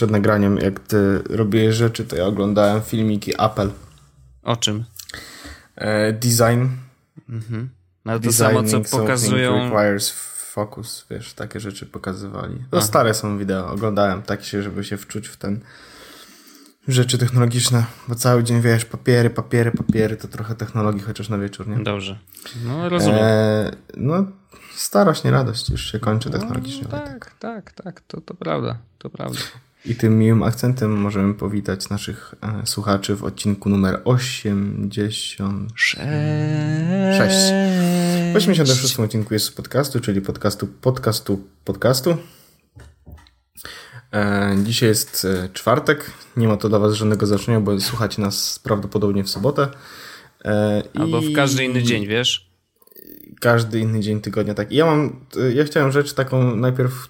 przed nagraniem, jak ty robiłeś rzeczy, to ja oglądałem filmiki Apple. O czym? E, design. Mhm. No to samo, co pokazują... requires focus, wiesz, takie rzeczy pokazywali. No stare są wideo, oglądałem tak się, żeby się wczuć w ten rzeczy technologiczne, bo cały dzień, wiesz, papiery, papiery, papiery, to trochę technologii chociaż na wieczór, nie? Dobrze. No, rozumiem. E, no, starość, nie radość, już się kończy technologicznie. No, tak, tak, tak, to, to prawda, to prawda. I tym miłym akcentem możemy powitać naszych e, słuchaczy w odcinku numer 86. 6. W 86 odcinku jest podcastu, czyli podcastu, podcastu, podcastu. E, dzisiaj jest e, czwartek. Nie ma to dla Was żadnego znaczenia, bo słuchacie nas prawdopodobnie w sobotę. E, Albo w każdy inny dzień, wiesz? Każdy inny dzień tygodnia, tak. I ja mam, e, ja chciałem rzecz taką najpierw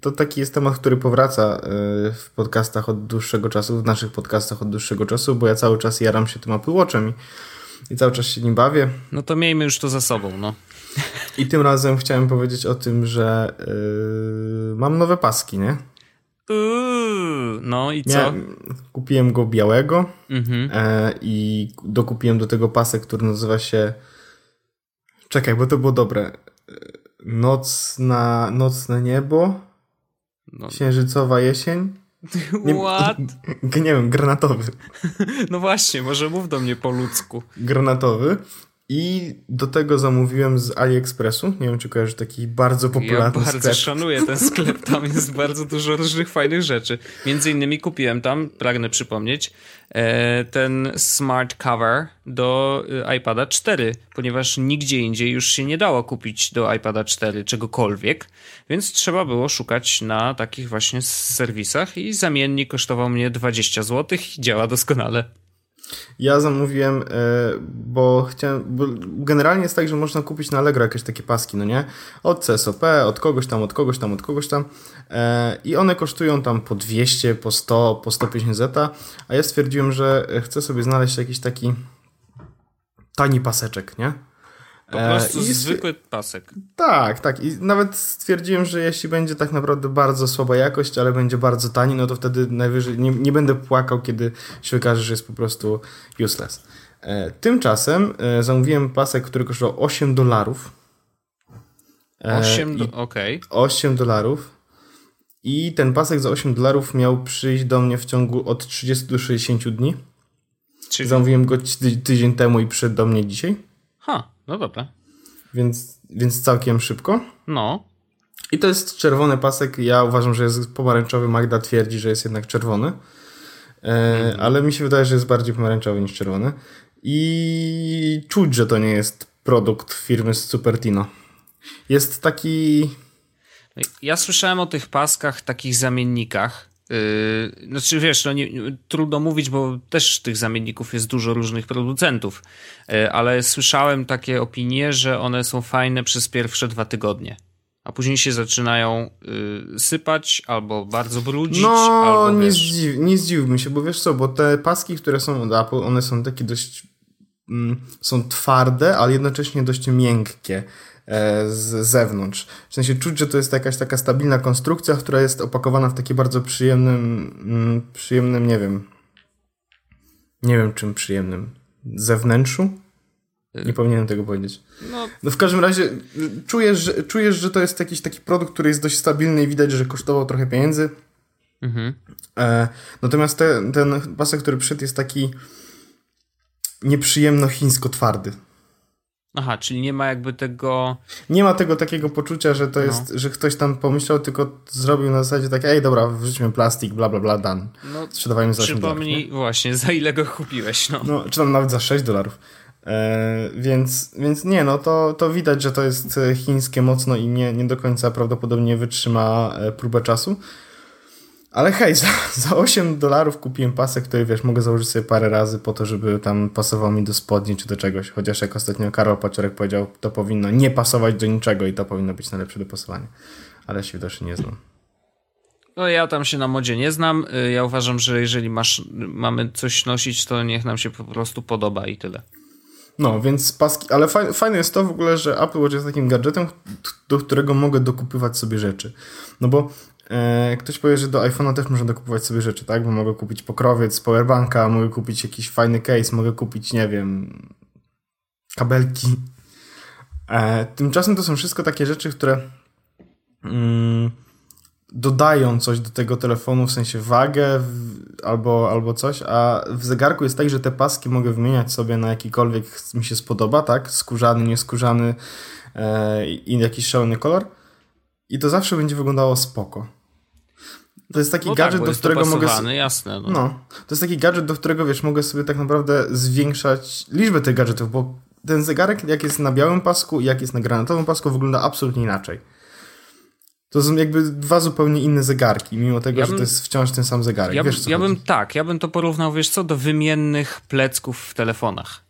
to taki jest temat, który powraca e, w podcastach od dłuższego czasu, w naszych podcastach od dłuższego czasu, bo ja cały czas jaram się tym Apple Watchem i, i cały czas się nim bawię. No to miejmy już to za sobą, no. I tym razem chciałem powiedzieć o tym, że yy, mam nowe paski, nie? Uuu, no i co? Ja kupiłem go białego mhm. e, i dokupiłem do tego pasek, który nazywa się Czekaj, bo to było dobre. Nocna, nocne niebo, no. księżycowa jesień. Nie, What? Nie wiem, granatowy. No właśnie, może mów do mnie po ludzku. Granatowy. I do tego zamówiłem z AliExpressu. Nie wiem, czy kojarzysz taki bardzo popularny ja bardzo sklep. szanuję ten sklep. Tam jest bardzo dużo różnych fajnych rzeczy. Między innymi kupiłem tam, pragnę przypomnieć, e, ten smart cover do e, iPada 4, ponieważ nigdzie indziej już się nie dało kupić do iPada 4 czegokolwiek, więc trzeba było szukać na takich właśnie serwisach i zamiennik kosztował mnie 20 zł i działa doskonale. Ja zamówiłem, e, bo chciałem, bo generalnie jest tak, że można kupić na Allegro jakieś takie paski, no nie? Od CSOP, od kogoś tam, od kogoś tam, od kogoś tam e, i one kosztują tam po 200, po 100, po 150 zeta, a ja stwierdziłem, że chcę sobie znaleźć jakiś taki tani paseczek, nie? Po prostu e, I zwykły pasek. Tak, tak. I nawet stwierdziłem, że jeśli będzie tak naprawdę bardzo słaba jakość, ale będzie bardzo tani, no to wtedy najwyżej nie, nie będę płakał, kiedy się okaże, że jest po prostu useless. E, tymczasem e, zamówiłem pasek, który kosztował 8 dolarów. 8, do... okej. Okay. 8 dolarów. I ten pasek za 8 dolarów miał przyjść do mnie w ciągu od 30 do 60 dni. Czyli... Zamówiłem go tydzień temu i przyszedł do mnie dzisiaj. Ha. No dobra. Więc, więc całkiem szybko. No. I to jest czerwony pasek. Ja uważam, że jest pomarańczowy. Magda twierdzi, że jest jednak czerwony. E, mm. Ale mi się wydaje, że jest bardziej pomarańczowy niż czerwony. I czuć, że to nie jest produkt firmy z Supertino. Jest taki. Ja słyszałem o tych paskach, takich zamiennikach, Yy, znaczy wiesz, no nie, trudno mówić, bo też tych zamienników jest dużo różnych producentów, yy, ale słyszałem takie opinie, że one są fajne przez pierwsze dwa tygodnie. A później się zaczynają yy, sypać, albo bardzo brudzić. No, albo, nie, zdziw, nie zdziwmy się, bo wiesz co, bo te paski, które są od Apple, one są takie dość. Mm, są twarde, ale jednocześnie dość miękkie. E, z zewnątrz. W sensie czuć, że to jest jakaś taka stabilna konstrukcja, która jest opakowana w takie bardzo przyjemnym, mm, przyjemnym, nie wiem, nie wiem czym przyjemnym, zewnętrzu? Nie powinienem tego powiedzieć. No, no w każdym razie czujesz że, czujesz, że to jest jakiś taki produkt, który jest dość stabilny i widać, że kosztował trochę pieniędzy. Mhm. E, natomiast te, ten pasek, który przyszedł jest taki nieprzyjemno chińsko twardy. Aha, czyli nie ma jakby tego. Nie ma tego takiego poczucia, że to no. jest, że ktoś tam pomyślał, tylko zrobił na zasadzie tak, ej, dobra, wrzućmy plastik, bla, bla, bla, dan. No, Sprzedawajmy za Przypomnij dolarów, właśnie, za ile go kupiłeś, no. no czy tam nawet za 6 dolarów. E, więc, więc nie, no to, to widać, że to jest e, chińskie mocno i nie, nie do końca prawdopodobnie wytrzyma e, próbę czasu. Ale hej, za, za 8 dolarów kupiłem pasek, który wiesz, mogę założyć sobie parę razy po to, żeby tam pasował mi do spodni czy do czegoś. Chociaż jak ostatnio Karol Paciorek powiedział, to powinno nie pasować do niczego i to powinno być najlepsze dopasowanie. Ale się widocznie nie znam. No ja tam się na modzie nie znam. Y, ja uważam, że jeżeli masz, mamy coś nosić, to niech nam się po prostu podoba i tyle. No, więc paski, ale fajne jest to w ogóle, że Apple Watch jest takim gadżetem, do którego mogę dokupywać sobie rzeczy. No bo ktoś powie, że do iPhone'a też można dokupować sobie rzeczy, tak? Bo mogę kupić pokrowiec, powerbanka, mogę kupić jakiś fajny case, mogę kupić, nie wiem, kabelki. E, tymczasem to są wszystko takie rzeczy, które mm, dodają coś do tego telefonu, w sensie wagę albo, albo coś, a w zegarku jest tak, że te paski mogę wymieniać sobie na jakikolwiek mi się spodoba, tak? Skórzany, nieskórzany e, i jakiś szalony kolor. I to zawsze będzie wyglądało spoko. To jest taki no tak, gadżet, tak, do którego mogę. jasne. No. no. To jest taki gadżet, do którego wiesz, mogę sobie tak naprawdę zwiększać liczbę tych gadżetów, bo ten zegarek, jak jest na białym pasku i jak jest na granatowym pasku, wygląda absolutnie inaczej. To są jakby dwa zupełnie inne zegarki, mimo tego, ja bym, że to jest wciąż ten sam zegarek. Ja, wiesz, ja bym tak, ja bym to porównał, wiesz co, do wymiennych plecków w telefonach.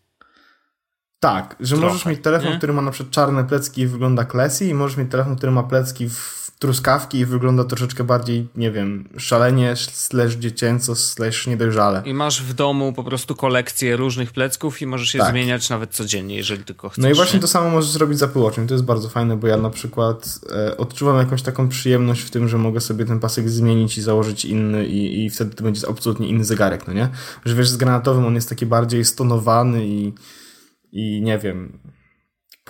Tak, że Trochę, możesz mieć telefon, nie? który ma na przykład czarne plecki i wygląda classy i możesz mieć telefon, który ma plecki w truskawki i wygląda troszeczkę bardziej, nie wiem, szalenie, slash dziecięco, slash niedojrzale. I masz w domu po prostu kolekcję różnych plecków i możesz je tak. zmieniać nawet codziennie, jeżeli tylko chcesz. No i właśnie nie? to samo możesz zrobić za Watchem. To jest bardzo fajne, bo ja na przykład e, odczuwam jakąś taką przyjemność w tym, że mogę sobie ten pasek zmienić i założyć inny i, i wtedy to będzie absolutnie inny zegarek, no nie? Że wiesz, z granatowym on jest taki bardziej stonowany i, i nie wiem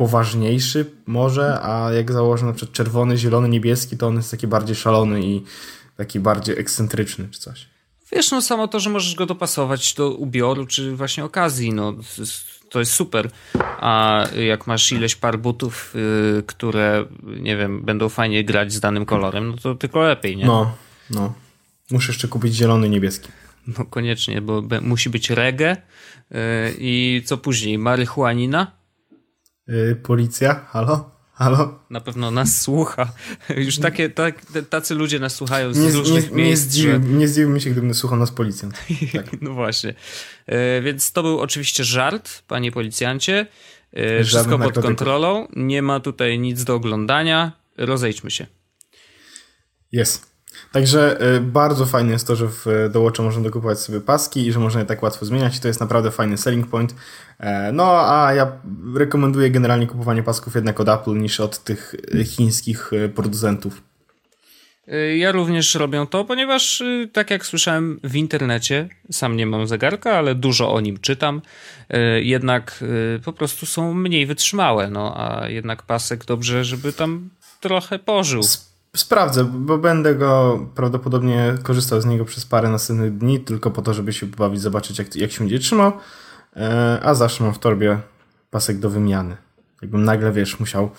poważniejszy może, a jak założę na przykład czerwony, zielony, niebieski, to on jest taki bardziej szalony i taki bardziej ekscentryczny czy coś. Wiesz, no samo to, że możesz go dopasować do ubioru czy właśnie okazji, no to jest super. A jak masz ileś par butów, yy, które, nie wiem, będą fajnie grać z danym kolorem, no to tylko lepiej, nie? No, no. Muszę jeszcze kupić zielony, niebieski. No koniecznie, bo musi być reggae yy, i co później? Marihuanina? Yy, policja, halo? Halo? Na pewno nas słucha. Już takie, tak, tacy ludzie nas słuchają z nie, różnych nie, miejsc. Nie zdziwił, że... nie zdziwił się, gdyby słuchał nas policjant. Tak. no właśnie. E, więc to był oczywiście żart, panie policjancie. E, wszystko pod kontrolą. Nie ma tutaj nic do oglądania. Rozejdźmy się. Jest. Także y, bardzo fajne jest to, że w Watcha można dokupować sobie paski i że można je tak łatwo zmieniać. To jest naprawdę fajny selling point. E, no a ja rekomenduję generalnie kupowanie pasków jednak od Apple niż od tych y, chińskich y, producentów. Ja również robię to, ponieważ tak jak słyszałem w internecie, sam nie mam zegarka, ale dużo o nim czytam, jednak po prostu są mniej wytrzymałe, no a jednak pasek dobrze, żeby tam trochę pożył. Sprawdzę, bo będę go prawdopodobnie korzystał z niego przez parę następnych dni, tylko po to, żeby się pobawić, zobaczyć, jak, jak się będzie trzymał. E, a zawsze mam w torbie pasek do wymiany. Jakbym nagle, wiesz, musiał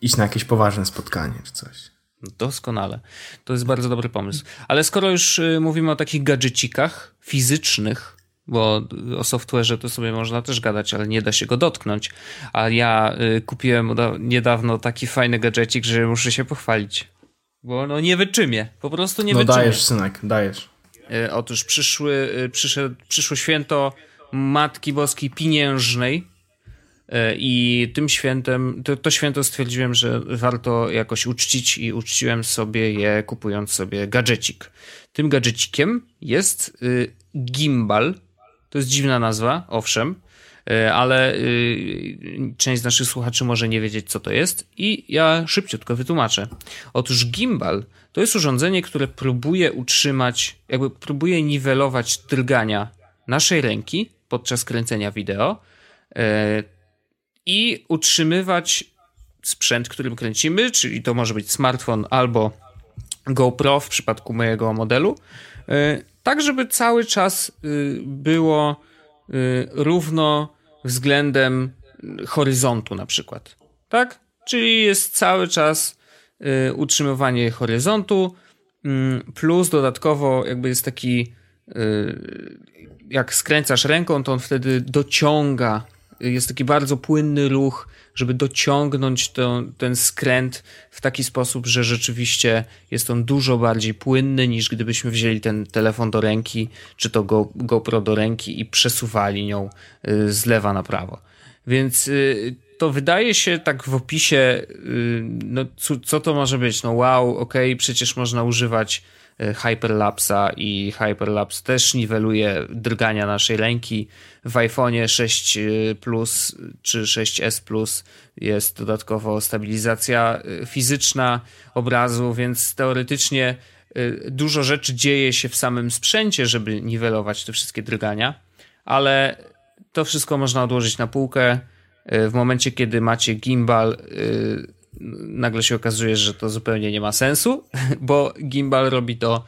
iść na jakieś poważne spotkanie czy coś. Doskonale. To jest bardzo dobry pomysł. Ale skoro już y, mówimy o takich gadżecikach fizycznych, bo o software'ze to sobie można też gadać, ale nie da się go dotknąć. A ja y, kupiłem niedawno taki fajny gadżecik, że muszę się pochwalić. Bo no nie wyczymie, po prostu nie no wyczymie. No dajesz, synek, dajesz. E, otóż przyszły, e, przyszedł, przyszło święto Matki Boskiej Pieniężnej e, i tym świętem, to, to święto stwierdziłem, że warto jakoś uczcić i uczciłem sobie je kupując sobie gadżecik. Tym gadżecikiem jest y, gimbal, to jest dziwna nazwa, owszem, ale y, część z naszych słuchaczy może nie wiedzieć, co to jest i ja szybciutko wytłumaczę. Otóż gimbal to jest urządzenie, które próbuje utrzymać, jakby próbuje niwelować drgania naszej ręki podczas kręcenia wideo e, i utrzymywać sprzęt, którym kręcimy, czyli to może być smartfon albo GoPro w przypadku mojego modelu, e, tak żeby cały czas y, było równo względem horyzontu na przykład. Tak? Czyli jest cały czas y, utrzymywanie horyzontu mm, plus dodatkowo jakby jest taki y, jak skręcasz ręką, to on wtedy dociąga jest taki bardzo płynny ruch, żeby dociągnąć to, ten skręt w taki sposób, że rzeczywiście jest on dużo bardziej płynny niż gdybyśmy wzięli ten telefon do ręki, czy to Go, GoPro do ręki i przesuwali nią y, z lewa na prawo. Więc y, to wydaje się tak w opisie, y, no co, co to może być? No wow, okay, przecież można używać Hyperlapsa i Hyperlapse też niweluje drgania naszej ręki. W iPhone'ie 6 Plus czy 6S Plus jest dodatkowo stabilizacja fizyczna obrazu, więc teoretycznie dużo rzeczy dzieje się w samym sprzęcie, żeby niwelować te wszystkie drgania, ale to wszystko można odłożyć na półkę. W momencie, kiedy macie gimbal, nagle się okazuje, że to zupełnie nie ma sensu, bo gimbal robi to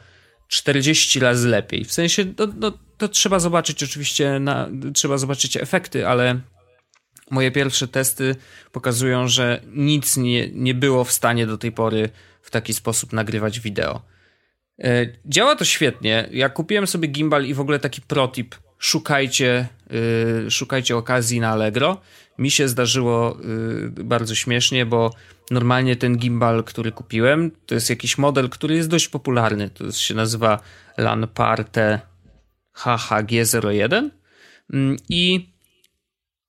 40 razy lepiej. W sensie, no, no, to trzeba zobaczyć oczywiście, na, trzeba zobaczyć efekty, ale moje pierwsze testy pokazują, że nic nie, nie było w stanie do tej pory w taki sposób nagrywać wideo. E, działa to świetnie. Ja kupiłem sobie gimbal i w ogóle taki protip. Szukajcie, yy, szukajcie okazji na Allegro. Mi się zdarzyło yy, bardzo śmiesznie, bo normalnie ten gimbal, który kupiłem, to jest jakiś model, który jest dość popularny. To się nazywa Lanparte HHG01 mm, i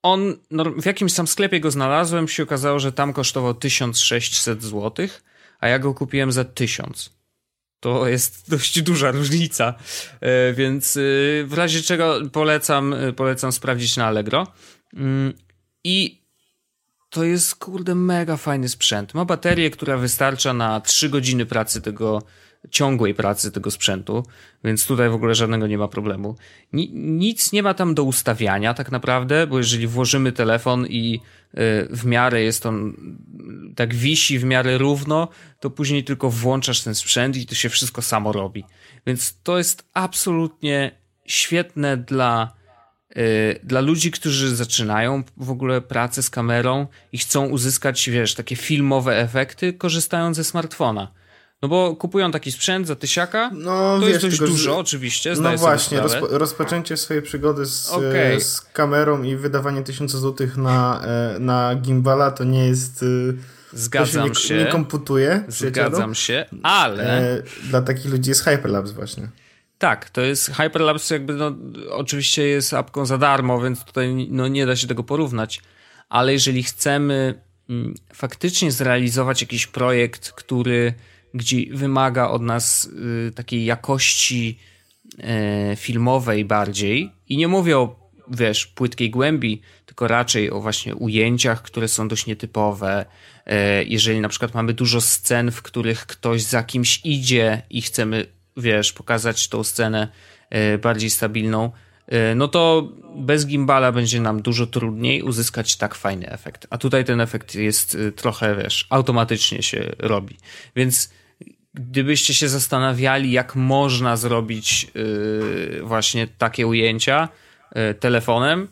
on w jakimś tam sklepie go znalazłem, się okazało, że tam kosztował 1600 zł, a ja go kupiłem za 1000. To jest dość duża różnica, e, więc e, w razie czego polecam, polecam sprawdzić na Allegro. I to jest, kurde, mega fajny sprzęt. Ma baterię, która wystarcza na 3 godziny pracy tego, ciągłej pracy tego sprzętu, więc tutaj w ogóle żadnego nie ma problemu. Ni nic nie ma tam do ustawiania tak naprawdę, bo jeżeli włożymy telefon i y, w miarę jest on tak wisi w miarę równo, to później tylko włączasz ten sprzęt i to się wszystko samo robi. Więc to jest absolutnie świetne dla dla ludzi, którzy zaczynają w ogóle pracę z kamerą i chcą uzyskać, wiesz, takie filmowe efekty, korzystając ze smartfona. No bo kupują taki sprzęt za tysiaka, no, to wiesz, jest dość dużo, oczywiście, No właśnie, rozpo, rozpoczęcie swojej przygody z, okay. z kamerą i wydawanie tysiąca złotych na, e, na gimbala to nie jest... Y, Zgadzam się. Nie, nie komputuje. Zgadzam się, ale... E, dla takich ludzi jest Hyperlapse właśnie. Tak, to jest Hyperlapse jakby no, oczywiście jest apką za darmo, więc tutaj no, nie da się tego porównać, ale jeżeli chcemy mm, faktycznie zrealizować jakiś projekt, który gdzie wymaga od nas y, takiej jakości y, filmowej bardziej i nie mówię o wiesz, płytkiej głębi, tylko raczej o właśnie ujęciach, które są dość nietypowe. Y, jeżeli na przykład mamy dużo scen, w których ktoś za kimś idzie i chcemy wiesz, pokazać tą scenę e, bardziej stabilną, e, no to bez gimbala będzie nam dużo trudniej uzyskać tak fajny efekt. A tutaj ten efekt jest e, trochę, wiesz, automatycznie się robi. Więc gdybyście się zastanawiali, jak można zrobić właśnie takie ujęcia telefonem,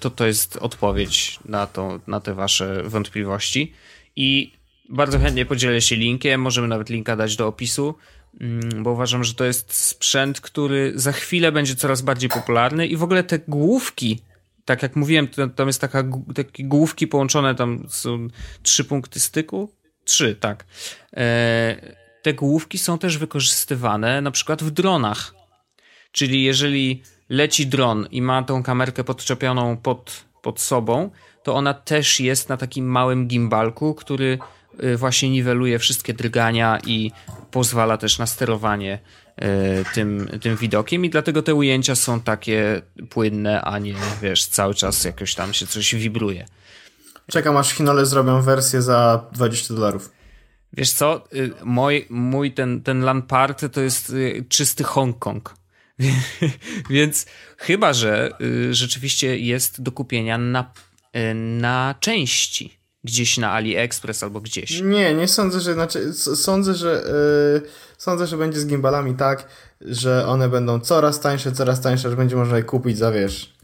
to to jest odpowiedź na, to, na te wasze wątpliwości. I bardzo chętnie podzielę się linkiem, możemy nawet linka dać do opisu. Mm, bo uważam, że to jest sprzęt, który za chwilę będzie coraz bardziej popularny i w ogóle te główki, tak jak mówiłem, tam jest taka, takie główki połączone, tam są trzy punkty styku, trzy, tak. E, te główki są też wykorzystywane na przykład w dronach, czyli jeżeli leci dron i ma tą kamerkę podczepioną pod, pod sobą, to ona też jest na takim małym gimbalku, który właśnie niweluje wszystkie drgania i pozwala też na sterowanie y, tym, tym widokiem i dlatego te ujęcia są takie płynne, a nie wiesz, cały czas jakoś tam się coś wibruje. Czekam aż Chinole zrobią wersję za 20 dolarów. Wiesz co, y, mój, mój ten, ten LAN party to jest czysty Hongkong. Więc chyba, że rzeczywiście jest do kupienia na, na części gdzieś na AliExpress albo gdzieś. Nie, nie sądzę, że znaczy, sądzę, że yy, sądzę, że będzie z gimbalami tak, że one będą coraz tańsze, coraz tańsze, że będzie można je kupić za wiesz.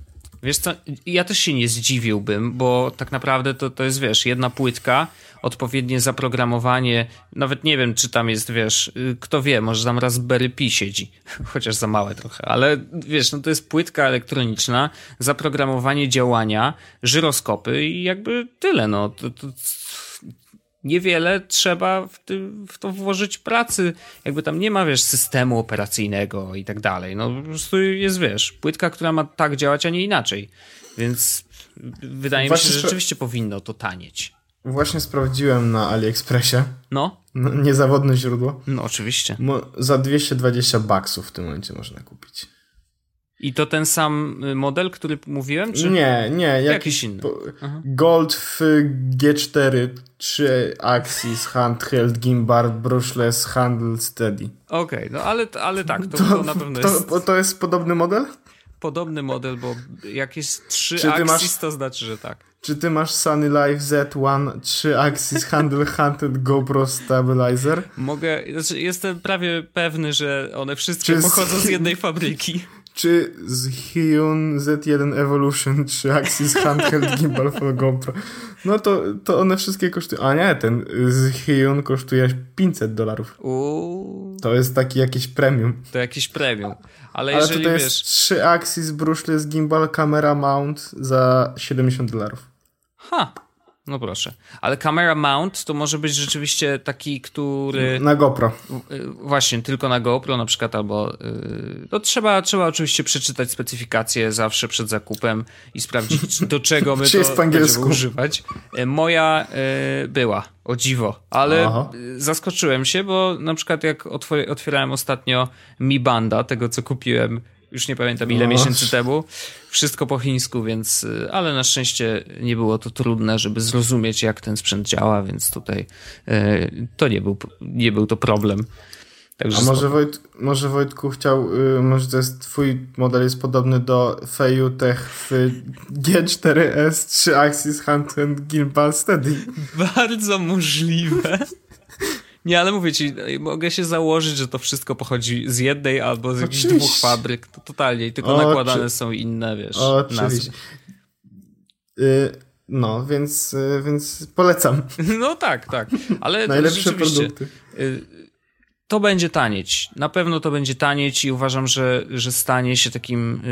Wiesz co, ja też się nie zdziwiłbym, bo tak naprawdę to, to jest, wiesz, jedna płytka, odpowiednie zaprogramowanie, nawet nie wiem, czy tam jest, wiesz, y, kto wie, może tam Raspberry Pi siedzi, chociaż za małe trochę, ale wiesz, no to jest płytka elektroniczna, zaprogramowanie działania, żyroskopy i jakby tyle, no. To, to niewiele trzeba w, w, to włożyć pracy. Jakby tam nie ma, wiesz, systemu operacyjnego i tak dalej. No po prostu jest, wiesz, płytka, która ma tak działać, a nie inaczej. Więc wydaje Właśnie mi się, że rzeczywiście powinno to tanieć. Właśnie sprawdziłem na AliExpressie. No. no niezawodne źródło. No, oczywiście. Mo za 220 baksów w tym momencie można kupić. I to ten sam y, model, który mówiłem? Czy... Nie, nie. Jakiś, jakiś inny. Gold w G4 3 Axis Handheld Gimbal Brushless Handle Steady. Okej, okay, no ale, ale tak, to, to, to na pewno to, jest... To jest podobny model? Podobny model, bo jak jest 3 Axis, masz... to znaczy, że tak. Czy ty masz Sunny Life Z1 3 Axis Handle Hunted GoPro Stabilizer? Mogę, znaczy jestem prawie pewny, że one wszystkie Czy pochodzą z... z jednej fabryki czy z Hyun Z1 Evolution 3 Axis Handheld Gimbal for GoPro. No to, to one wszystkie kosztują. A nie, ten z Hyun kosztuje 500 dolarów. To jest taki jakiś premium. To jakiś premium. Ale, Ale jeżeli to wiesz... jest 3 Axis brushless gimbal camera mount za 70 dolarów. Ha! No proszę. Ale camera mount to może być rzeczywiście taki, który. Na GoPro. Y, właśnie, tylko na GoPro na przykład, albo. No trzeba, trzeba oczywiście przeczytać specyfikację zawsze przed zakupem i sprawdzić, do czego my to będziemy używać. Y, moja była, o dziwo, ale Aha. zaskoczyłem się, bo na przykład jak otwierałem ostatnio Mi Banda, tego co kupiłem już nie pamiętam ile no. miesięcy temu. Wszystko po chińsku, więc, y, ale na szczęście nie było to trudne, żeby zrozumieć, jak ten sprzęt działa, więc tutaj y, to nie był, nie był to problem. Także A może, Wojt, może Wojtku chciał, y, może to jest twój model jest podobny do Feiyutech w G4S 3 Axis Hand and Gimbal Steady. Bardzo możliwe. Nie, ale mówię ci, mogę się założyć, że to wszystko pochodzi z jednej albo z jakichś dwóch fabryk. To totalnie, tylko o, nakładane są inne, wiesz, Oczywiście. Y no, więc, y więc polecam. No tak, tak. Ale Najlepsze produkty. Y to będzie tanieć. Na pewno to będzie tanieć i uważam, że, że stanie się takim,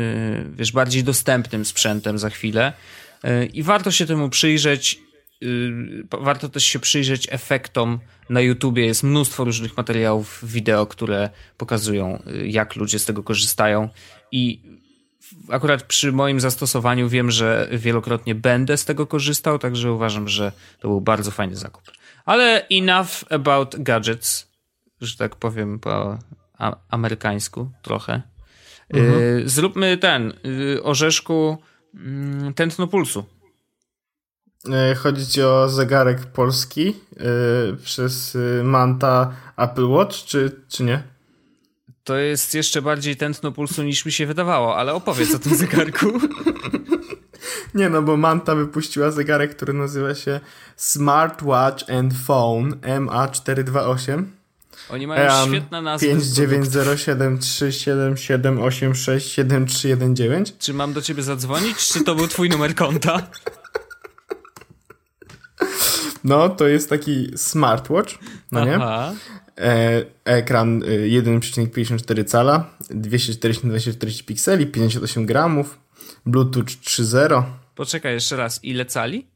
wiesz, bardziej dostępnym sprzętem za chwilę. I warto się temu przyjrzeć warto też się przyjrzeć efektom. Na YouTubie jest mnóstwo różnych materiałów wideo, które pokazują, y, jak ludzie z tego korzystają. I akurat przy moim zastosowaniu wiem, że wielokrotnie będę z tego korzystał, także uważam, że to był bardzo fajny zakup. Ale enough about gadgets, że tak powiem po amerykańsku trochę. Y, mhm. Zróbmy ten, orzeszku mm, tętno pulsu. E, chodzi ci o zegarek polski yy, przez yy, Manta Apple Watch, czy, czy nie? To jest jeszcze bardziej tętno pulsu niż mi się wydawało, ale opowiedz o tym zegarku. Nie no, bo Manta wypuściła zegarek, który nazywa się Smartwatch and Phone MA428. Oni mają um, świetne nazwy. 5907377867319. Czy mam do ciebie zadzwonić, czy to był twój numer konta? No, to jest taki smartwatch, no nie? Aha. E, ekran 1,54 e, cala, 240 240 pikseli, 58 gramów, Bluetooth 3.0. Poczekaj jeszcze raz, ile cali?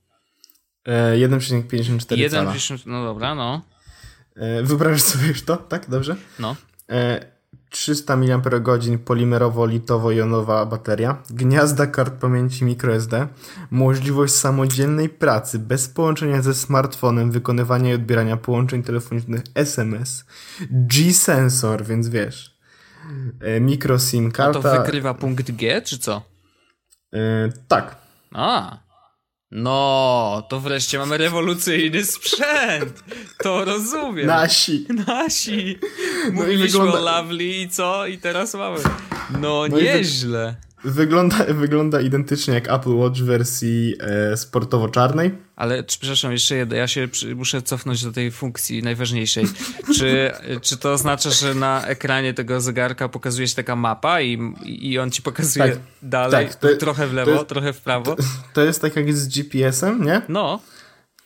E, 1,54 cala. No dobra, no. E, wyobrażasz sobie już to? Tak, dobrze? No. E, 300 mAh polimerowo-litowo-jonowa bateria, gniazda kart pamięci microSD, możliwość samodzielnej pracy bez połączenia ze smartfonem, wykonywania i odbierania połączeń telefonicznych SMS, G-sensor, więc wiesz, e, micro SIM karta. A to wykrywa punkt G, czy co? E, tak. A, no, to wreszcie mamy rewolucyjny sprzęt. To rozumiem. Nasi. Nasi. Mówiliśmy no i wygląda... o Lovely i co? I teraz mamy. No, no nieźle. Wygląda, wygląda identycznie jak Apple Watch w wersji e, sportowo-czarnej. Ale, przepraszam, jeszcze jedno. Ja się przy, muszę cofnąć do tej funkcji najważniejszej. czy, czy to oznacza, że na ekranie tego zegarka pokazuje się taka mapa i, i on ci pokazuje tak, dalej, tak, to, trochę w lewo, jest, trochę w prawo? To, to, jest tak jak z GPS-em, nie? No.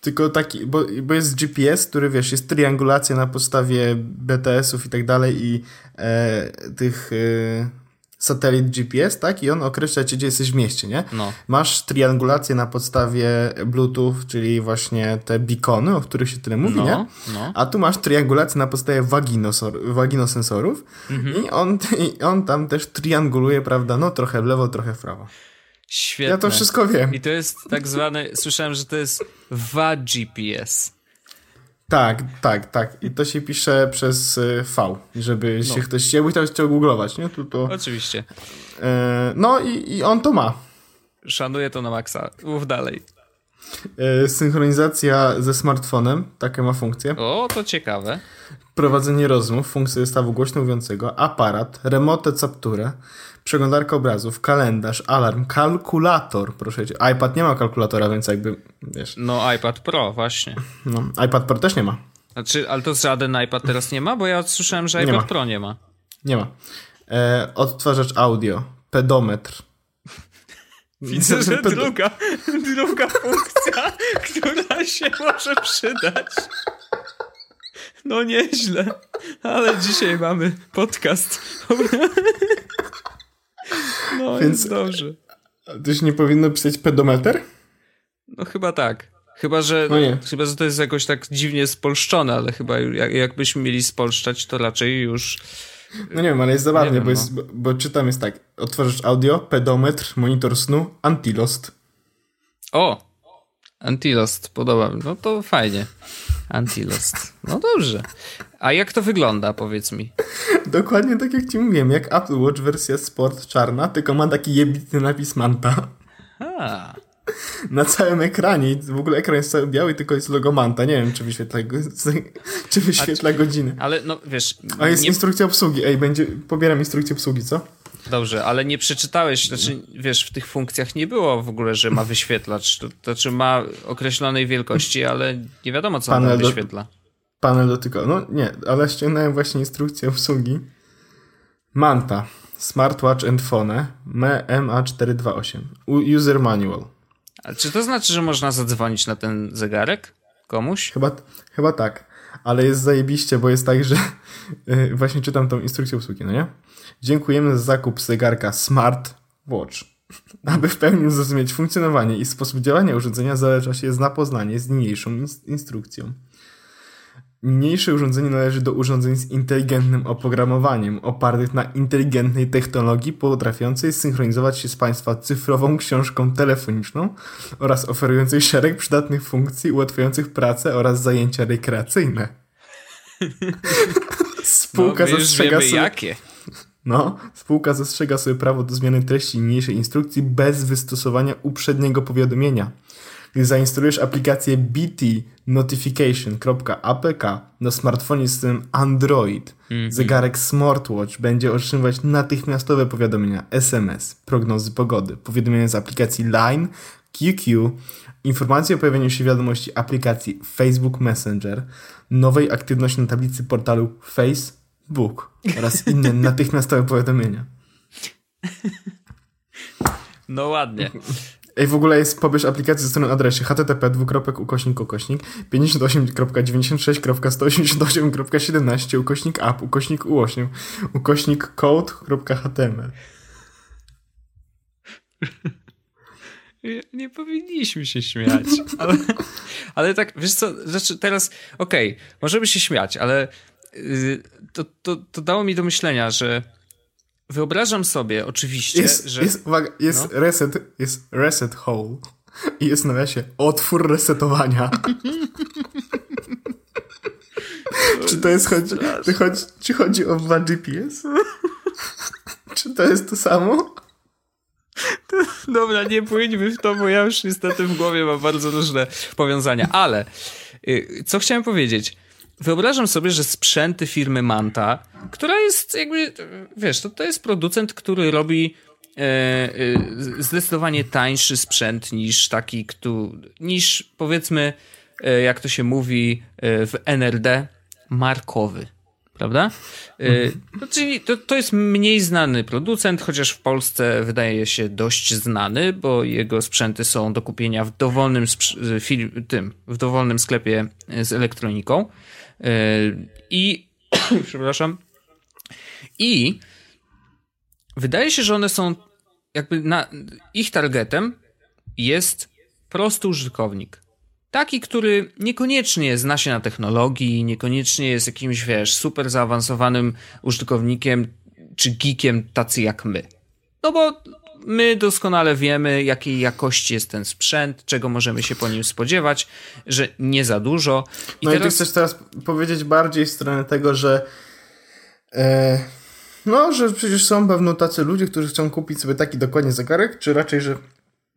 Tylko taki, bo, bo jest GPS, który wiesz, jest triangulacja na podstawie BTS-ów i tak dalej i e, tych... E, satelit GPS, tak? I on określa gdzie jesteś w mieście, nie? No. Masz triangulację na podstawie Bluetooth, czyli właśnie te beacony, o których się tyle mówi, no, nie? No. A tu masz triangulację na podstawie waginosor, waginosensorów mhm. i, on, i on tam też trianguluje, prawda? No trochę w lewo, trochę w prawo. Świetne. Ja to wszystko wiem. I to jest tak zwane, słyszałem, że to jest VA GPS. Tak, tak, tak. I to się pisze przez y, V, żeby no. się ktoś jakby chciał, chciał googlować, nie? To, to, Oczywiście. E, no i, i on to ma. Szanuję to na maksa. Mów dalej. E, synchronizacja ze smartfonem, takie ma funkcję. O, to ciekawe. Prowadzenie rozmów, funkcja zestawu głośno mówiącego, aparat, remote capture, przeglądarka obrazów, kalendarz, alarm, kalkulator, proszę cię. iPad nie ma kalkulatora, więc jakby, wiesz. No, iPad Pro, właśnie. No, iPad Pro też nie ma. Znaczy, ale to żaden iPad teraz nie ma? Bo ja słyszałem, że iPad nie Pro nie ma. Nie ma. E, odtwarzacz audio, pedometr. Widzę, że druga, druga funkcja, która się może przydać. No nieźle, ale dzisiaj mamy podcast. No, Więc jest dobrze. To się nie powinno pisać pedometer? No chyba tak. Chyba, że, no nie. chyba, że to jest jakoś tak dziwnie spolszczone, ale chyba jak, jakbyśmy mieli spolszczać, to raczej już... No nie wiem, ale jest zabawnie, wiem, bo, jest, no. bo, bo, czytam jest tak. Otworzysz audio, pedometr, monitor snu, antilost. O! Antilost, podoba mi. No to fajnie. Antilost. No dobrze. A jak to wygląda, powiedz mi? Dokładnie tak jak ci mówiłem, jak Apple Watch wersja Sport czarna, tylko ma taki jebitny napis Manta. A. Na całym ekranie. W ogóle ekran jest cały biały, tylko jest logo Manta. Nie wiem, czy wyświetla, czy wyświetla godziny. Ale no, wiesz... A jest nie... instrukcja obsługi. Ej, będzie... Pobieram instrukcję obsługi, co? Dobrze, ale nie przeczytałeś, znaczy wiesz, w tych funkcjach nie było w ogóle, że ma wyświetlacz, to, znaczy ma określonej wielkości, ale nie wiadomo co panel on wyświetla. Do, panel dotykowy, no nie, ale ściągnąłem właśnie instrukcję obsługi. Manta, Smartwatch and Phone, MA428, User Manual. A czy to znaczy, że można zadzwonić na ten zegarek komuś? Chyba, chyba tak, ale jest zajebiście, bo jest tak, że yy, właśnie czytam tą instrukcję obsługi, no nie? Dziękujemy za zakup zegarka Smart Watch. Aby w pełni zrozumieć funkcjonowanie i sposób działania urządzenia zależy się zapoznanie z niniejszą instrukcją. Niniejsze urządzenie należy do urządzeń z inteligentnym oprogramowaniem, opartych na inteligentnej technologii potrafiącej synchronizować się z Państwa cyfrową książką telefoniczną oraz oferującej szereg przydatnych funkcji ułatwiających pracę oraz zajęcia rekreacyjne. Spółka no, zastrzega sobie... jakie. No, spółka zastrzega sobie prawo do zmiany treści niniejszej instrukcji bez wystosowania uprzedniego powiadomienia. Gdy zainstalujesz aplikację BT Notification.apk na smartfonie z systemem Android, mm -hmm. zegarek smartwatch będzie otrzymywać natychmiastowe powiadomienia SMS, prognozy pogody, powiadomienia z aplikacji Line, QQ, informacje o pojawieniu się wiadomości aplikacji Facebook Messenger, nowej aktywności na tablicy portalu Face Bóg oraz inne natychmiastowe powiadomienia. No ładnie. Ej, w ogóle jest pobierz aplikację ze strony adresie http dwukropek ukośnik ukośnik. 58.96.188.17 ukośnik app ukośnik u8 ukośnik code.html Nie powinniśmy się śmiać. Ale, ale tak, wiesz co, znaczy teraz, okej, okay, możemy się śmiać, ale Y, to, to, to dało mi do myślenia, że wyobrażam sobie oczywiście, jest, że... Jest, uwaga, jest no. reset, jest reset hole i jest na nawiasie otwór resetowania. czy to jest chodzi, to chodzi, czy chodzi o dwa GPS? czy to jest to samo? Dobra, nie pójdźmy w to, bo ja już niestety w głowie mam bardzo różne powiązania, ale y, co chciałem powiedzieć? Wyobrażam sobie, że sprzęty firmy Manta, która jest jakby, wiesz, to, to jest producent, który robi e, e, zdecydowanie tańszy sprzęt niż taki, który, niż powiedzmy, e, jak to się mówi e, w NRD, markowy. Prawda? Mhm. To, czyli to, to jest mniej znany producent, chociaż w Polsce wydaje się dość znany, bo jego sprzęty są do kupienia w dowolnym, tym, w dowolnym sklepie z elektroniką. I przepraszam. I wydaje się, że one są jakby na ich targetem jest prosty użytkownik. Taki, który niekoniecznie zna się na technologii, niekoniecznie jest jakimś, wiesz, super zaawansowanym użytkownikiem czy geekiem tacy jak my. No bo my doskonale wiemy, jakiej jakości jest ten sprzęt, czego możemy się po nim spodziewać, że nie za dużo. I no teraz... i ty chcesz teraz powiedzieć bardziej w stronę tego, że e, no, że przecież są pewno tacy ludzie, którzy chcą kupić sobie taki dokładnie zegarek, czy raczej, że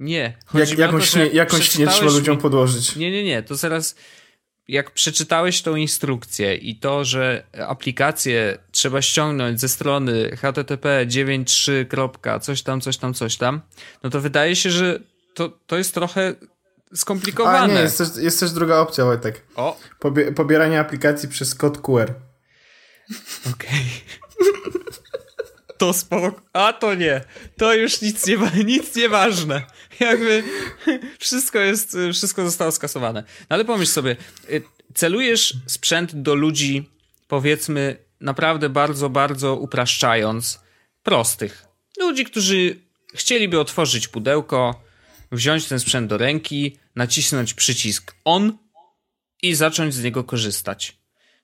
nie. Jak, jakąś, to, nie, jakąś nie trzeba ludziom mi... podłożyć. Nie, nie, nie. To zaraz jak przeczytałeś tą instrukcję i to, że aplikację trzeba ściągnąć ze strony http 9.3. coś tam, coś tam, coś tam, no to wydaje się, że to, to jest trochę skomplikowane. A nie, jest też, jest też druga opcja, Wojtek. O. Pobie pobieranie aplikacji przez kod QR. Okej. Okay. to spoko. A to nie. To już nic nie, nic nieważne. Jakby wszystko jest, wszystko zostało skasowane. No ale pomyśl sobie, y, celujesz sprzęt do ludzi, powiedzmy, naprawdę bardzo, bardzo upraszczając, prostych. Ludzi, którzy chcieliby otworzyć pudełko, wziąć ten sprzęt do ręki, nacisnąć przycisk on i zacząć z niego korzystać.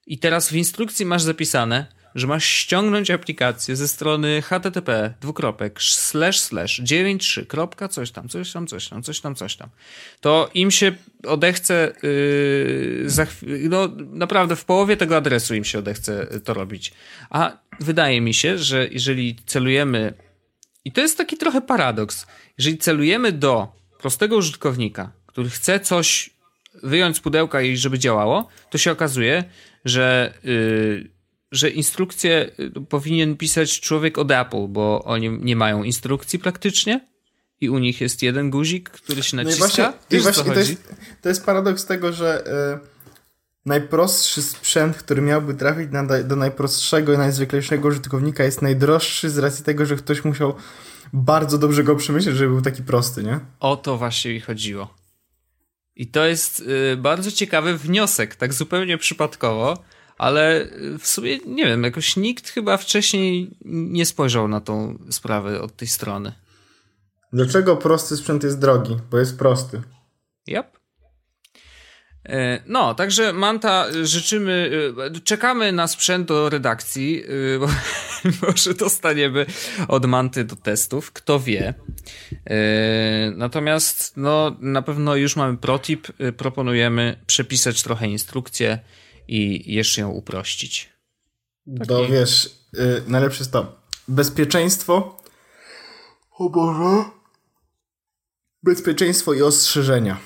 I teraz w instrukcji masz zapisane, że masz ściągnąć aplikację ze strony http dwukropek slash slash 93 kropka coś tam, coś tam, coś tam, coś tam, coś tam. To im się odechce yy, za no naprawdę w połowie tego adresu im się odechce to robić. A wydaje mi się, że jeżeli celujemy i to jest taki trochę paradoks, jeżeli celujemy do prostego użytkownika, który chce coś wyjąć z pudełka i żeby działało, to się okazuje, że yy, że instrukcję y, powinien pisać człowiek od Apple, bo oni nie mają instrukcji praktycznie i u nich jest jeden guzik, który się naciska. No i właśnie, i właśnie to, jest, to jest paradoks tego, że y, najprostszy sprzęt, który miałby trafić na, do najprostszego i najzwyklejszego użytkownika jest najdroższy z racji tego, że ktoś musiał bardzo dobrze go przemyśleć, żeby był taki prosty, nie? O to właśnie mi chodziło. I to jest y, bardzo ciekawy wniosek, tak zupełnie przypadkowo, ale w sumie nie wiem, jakoś nikt chyba wcześniej nie spojrzał na tą sprawę od tej strony. Dlaczego prosty sprzęt jest drogi? Bo jest prosty. Yep. E, no, także Manta, życzymy, e, czekamy na sprzęt do redakcji, e, bo może dostaniemy od Manty do testów, kto wie. Natomiast, no, na pewno już mamy protip, proponujemy przepisać trochę instrukcję, i jeszcze ją uprościć. Taki... To wiesz, yy, najlepsze jest to bezpieczeństwo. O Boże. Bezpieczeństwo i ostrzeżenia.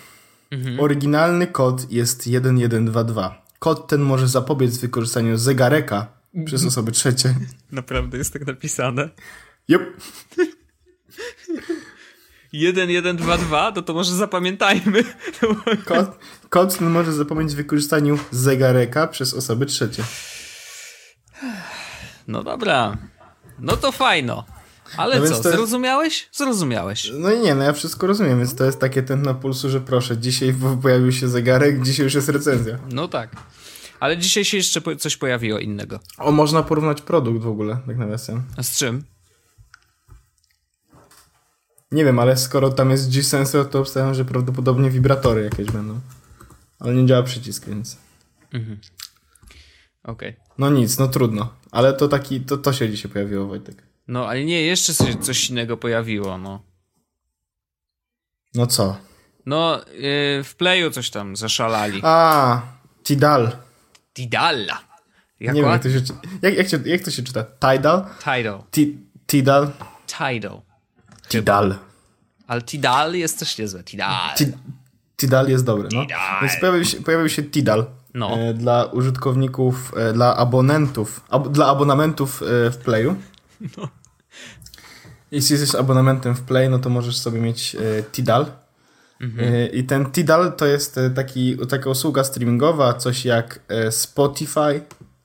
Mhm. Oryginalny kod jest 1122. Kod ten może zapobiec wykorzystaniu zegareka przez osoby trzecie. Naprawdę jest tak napisane? Yep. 1122, no to może zapamiętajmy. Kod, kod może zapomnieć w wykorzystaniu zegareka przez osoby trzecie. No dobra. No to fajno. Ale no co, jest... zrozumiałeś? Zrozumiałeś. No i nie, no ja wszystko rozumiem, więc to jest takie ten na pulsu, że proszę, dzisiaj pojawił się zegarek, dzisiaj już jest recenzja. No tak. Ale dzisiaj się jeszcze coś pojawiło innego. O, można porównać produkt w ogóle, tak nawiasem. A z czym? Nie wiem, ale skoro tam jest G-sensor, to obstawiam, że prawdopodobnie wibratory jakieś będą. Ale nie działa przycisk, więc. Mhm. Okej. Okay. No nic, no trudno. Ale to taki, to, to się dzisiaj pojawiło, Wojtek. No, ale nie, jeszcze się coś innego pojawiło, no. No co? No, yy, w Playu coś tam zaszalali. A, Tidal. Tidalla. Jak nie wiem, jak to, się, jak, jak, jak to się czyta? Tidal? Tidal. Tidal? Tidal. Tidal. Ale Tidal jest też niezłe. Tidal. Tidal jest dobry, no. Tidal. Więc pojawił się, pojawił się Tidal. No. E, dla użytkowników, e, dla abonentów, ab, dla abonamentów e, w Playu. No. Jeśli jesteś abonamentem w Play, no to możesz sobie mieć e, Tidal. Mhm. E, I ten Tidal to jest e, taki, taka usługa streamingowa, coś jak Spotify,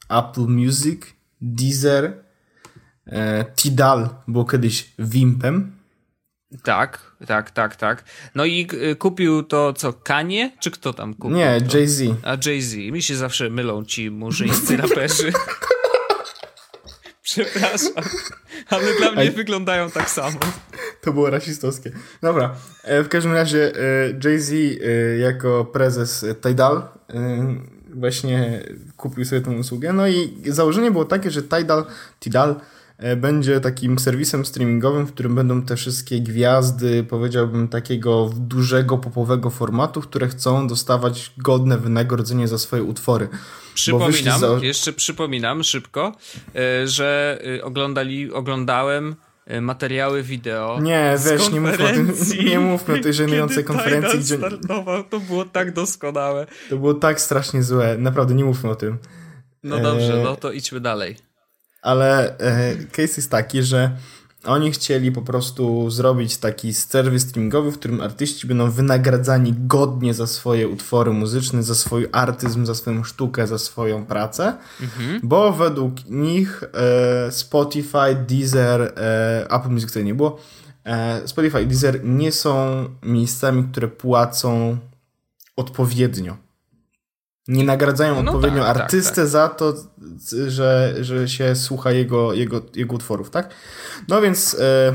Apple Music, Deezer. Tidal było kiedyś Wimpem. Tak, tak, tak, tak. No i y, kupił to co, Kanie? Czy kto tam kupił? Nie, Jay-Z. A Jay-Z. Mi się zawsze mylą ci murzyńscy raperzy. Przepraszam, ale dla mnie wyglądają tak samo. To było rasistowskie. Dobra, e, w każdym razie e, Jay-Z e, jako prezes Tidal właśnie kupił sobie tę usługę. No i założenie było takie, że Tidal, Tidal będzie takim serwisem streamingowym, w którym będą te wszystkie gwiazdy, powiedziałbym, takiego dużego popowego formatu, które chcą dostawać godne wynagrodzenie za swoje utwory. Przypominam, za... jeszcze przypominam szybko, e, że e, oglądali, oglądałem e, materiały wideo. Nie, weź, nie mów o tym, nie mówmy o tej żenującej konferencji. Gdzie... startował, to było tak doskonałe. To było tak strasznie złe, naprawdę nie mówmy o tym. No dobrze, no to idźmy dalej. Ale e, case jest taki, że oni chcieli po prostu zrobić taki serwis streamingowy, w którym artyści będą wynagradzani godnie za swoje utwory muzyczne, za swój artyzm, za swoją sztukę, za swoją pracę, mhm. bo według nich e, Spotify, Deezer, e, Apple Music tutaj nie było, e, Spotify i Deezer nie są miejscami, które płacą odpowiednio nie nagradzają no odpowiednio tak, tak artystę tak, tak. za to, że, że się słucha jego, jego, jego utworów, tak? No więc e,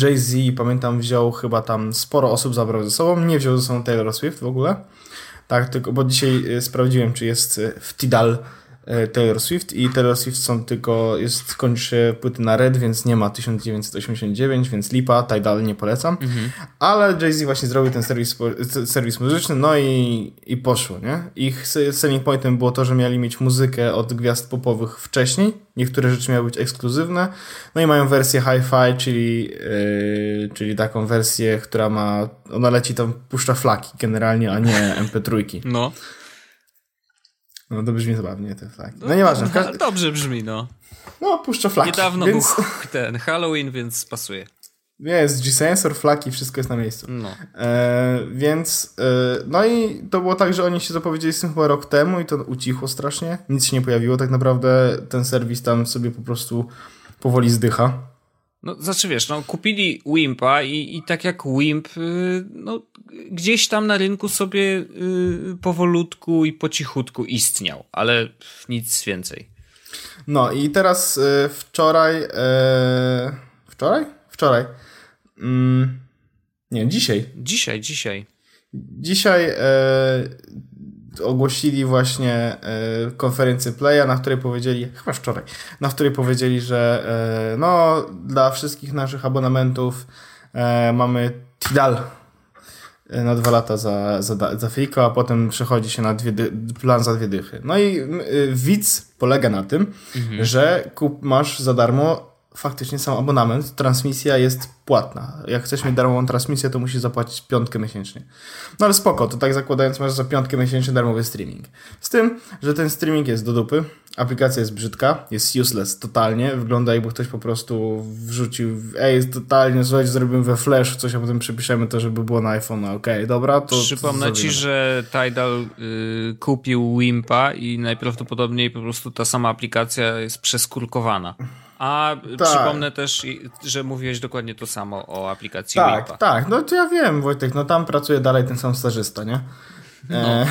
Jay-Z, pamiętam, wziął chyba tam sporo osób zabrał ze sobą, nie wziął ze sobą Taylor Swift w ogóle. Tak, tylko, bo dzisiaj e, sprawdziłem, czy jest w Tidal E, Taylor Swift i Taylor Swift są tylko, jest, kończy płyty na Red, więc nie ma 1989, więc lipa, Tidal nie polecam. Mhm. Ale Jay-Z właśnie zrobił ten serwis, serwis muzyczny, no i, i poszło, nie? Ich selling pointem było to, że mieli mieć muzykę od gwiazd popowych wcześniej, niektóre rzeczy miały być ekskluzywne, no i mają wersję hi-fi, czyli, yy, czyli taką wersję, która ma, ona leci tam, puszcza flaki generalnie, a nie MP3. No. No to brzmi zabawnie, to tak. No, no nieważne. Każdy... Dobrze brzmi, no. No, puszcza flaki. Niedawno więc... był ten Halloween, więc pasuje. Jest G-Sensor, flaki, wszystko jest na miejscu. No. E, więc, e, no i to było tak, że oni się zapowiedzieli z tym chyba rok temu i to ucichło strasznie. Nic się nie pojawiło. Tak naprawdę ten serwis tam sobie po prostu powoli zdycha. No, znaczy wiesz, no, kupili Wimpa i, i tak jak Wimp, y, no, gdzieś tam na rynku sobie y, powolutku i po cichutku istniał, ale nic więcej. No i teraz y, wczoraj, wczoraj? Wczoraj. Mm, nie, dzisiaj. Dzisiaj, dzisiaj. Dzisiaj ogłosili właśnie e, konferencję Playa, na której powiedzieli, chyba wczoraj, na której powiedzieli, że e, no dla wszystkich naszych abonamentów e, mamy Tidal na dwa lata za, za, za Fiko, a potem przechodzi się na dwie plan za dwie dychy. No i widz polega na tym, mhm. że kup, masz za darmo faktycznie sam abonament, transmisja jest płatna. Jak chcesz mieć darmową transmisję, to musisz zapłacić piątkę miesięcznie. No ale spoko, to tak zakładając masz za piątkę miesięcznie darmowy streaming. Z tym, że ten streaming jest do dupy, aplikacja jest brzydka, jest useless totalnie, wygląda jakby ktoś po prostu wrzucił, ej, totalnie, słuchajcie, zrobimy we Flash coś, a potem przypiszemy to, żeby było na iPhone. Okej, okay, dobra, to... Przypomnę to ci, że Tidal y, kupił Wimpa i najprawdopodobniej po prostu ta sama aplikacja jest przeskurkowana. A tak. przypomnę też, że mówiłeś dokładnie to samo o aplikacji Tak, tak, no to ja wiem Wojtek, no tam pracuje dalej ten sam stażysta, nie? No, e,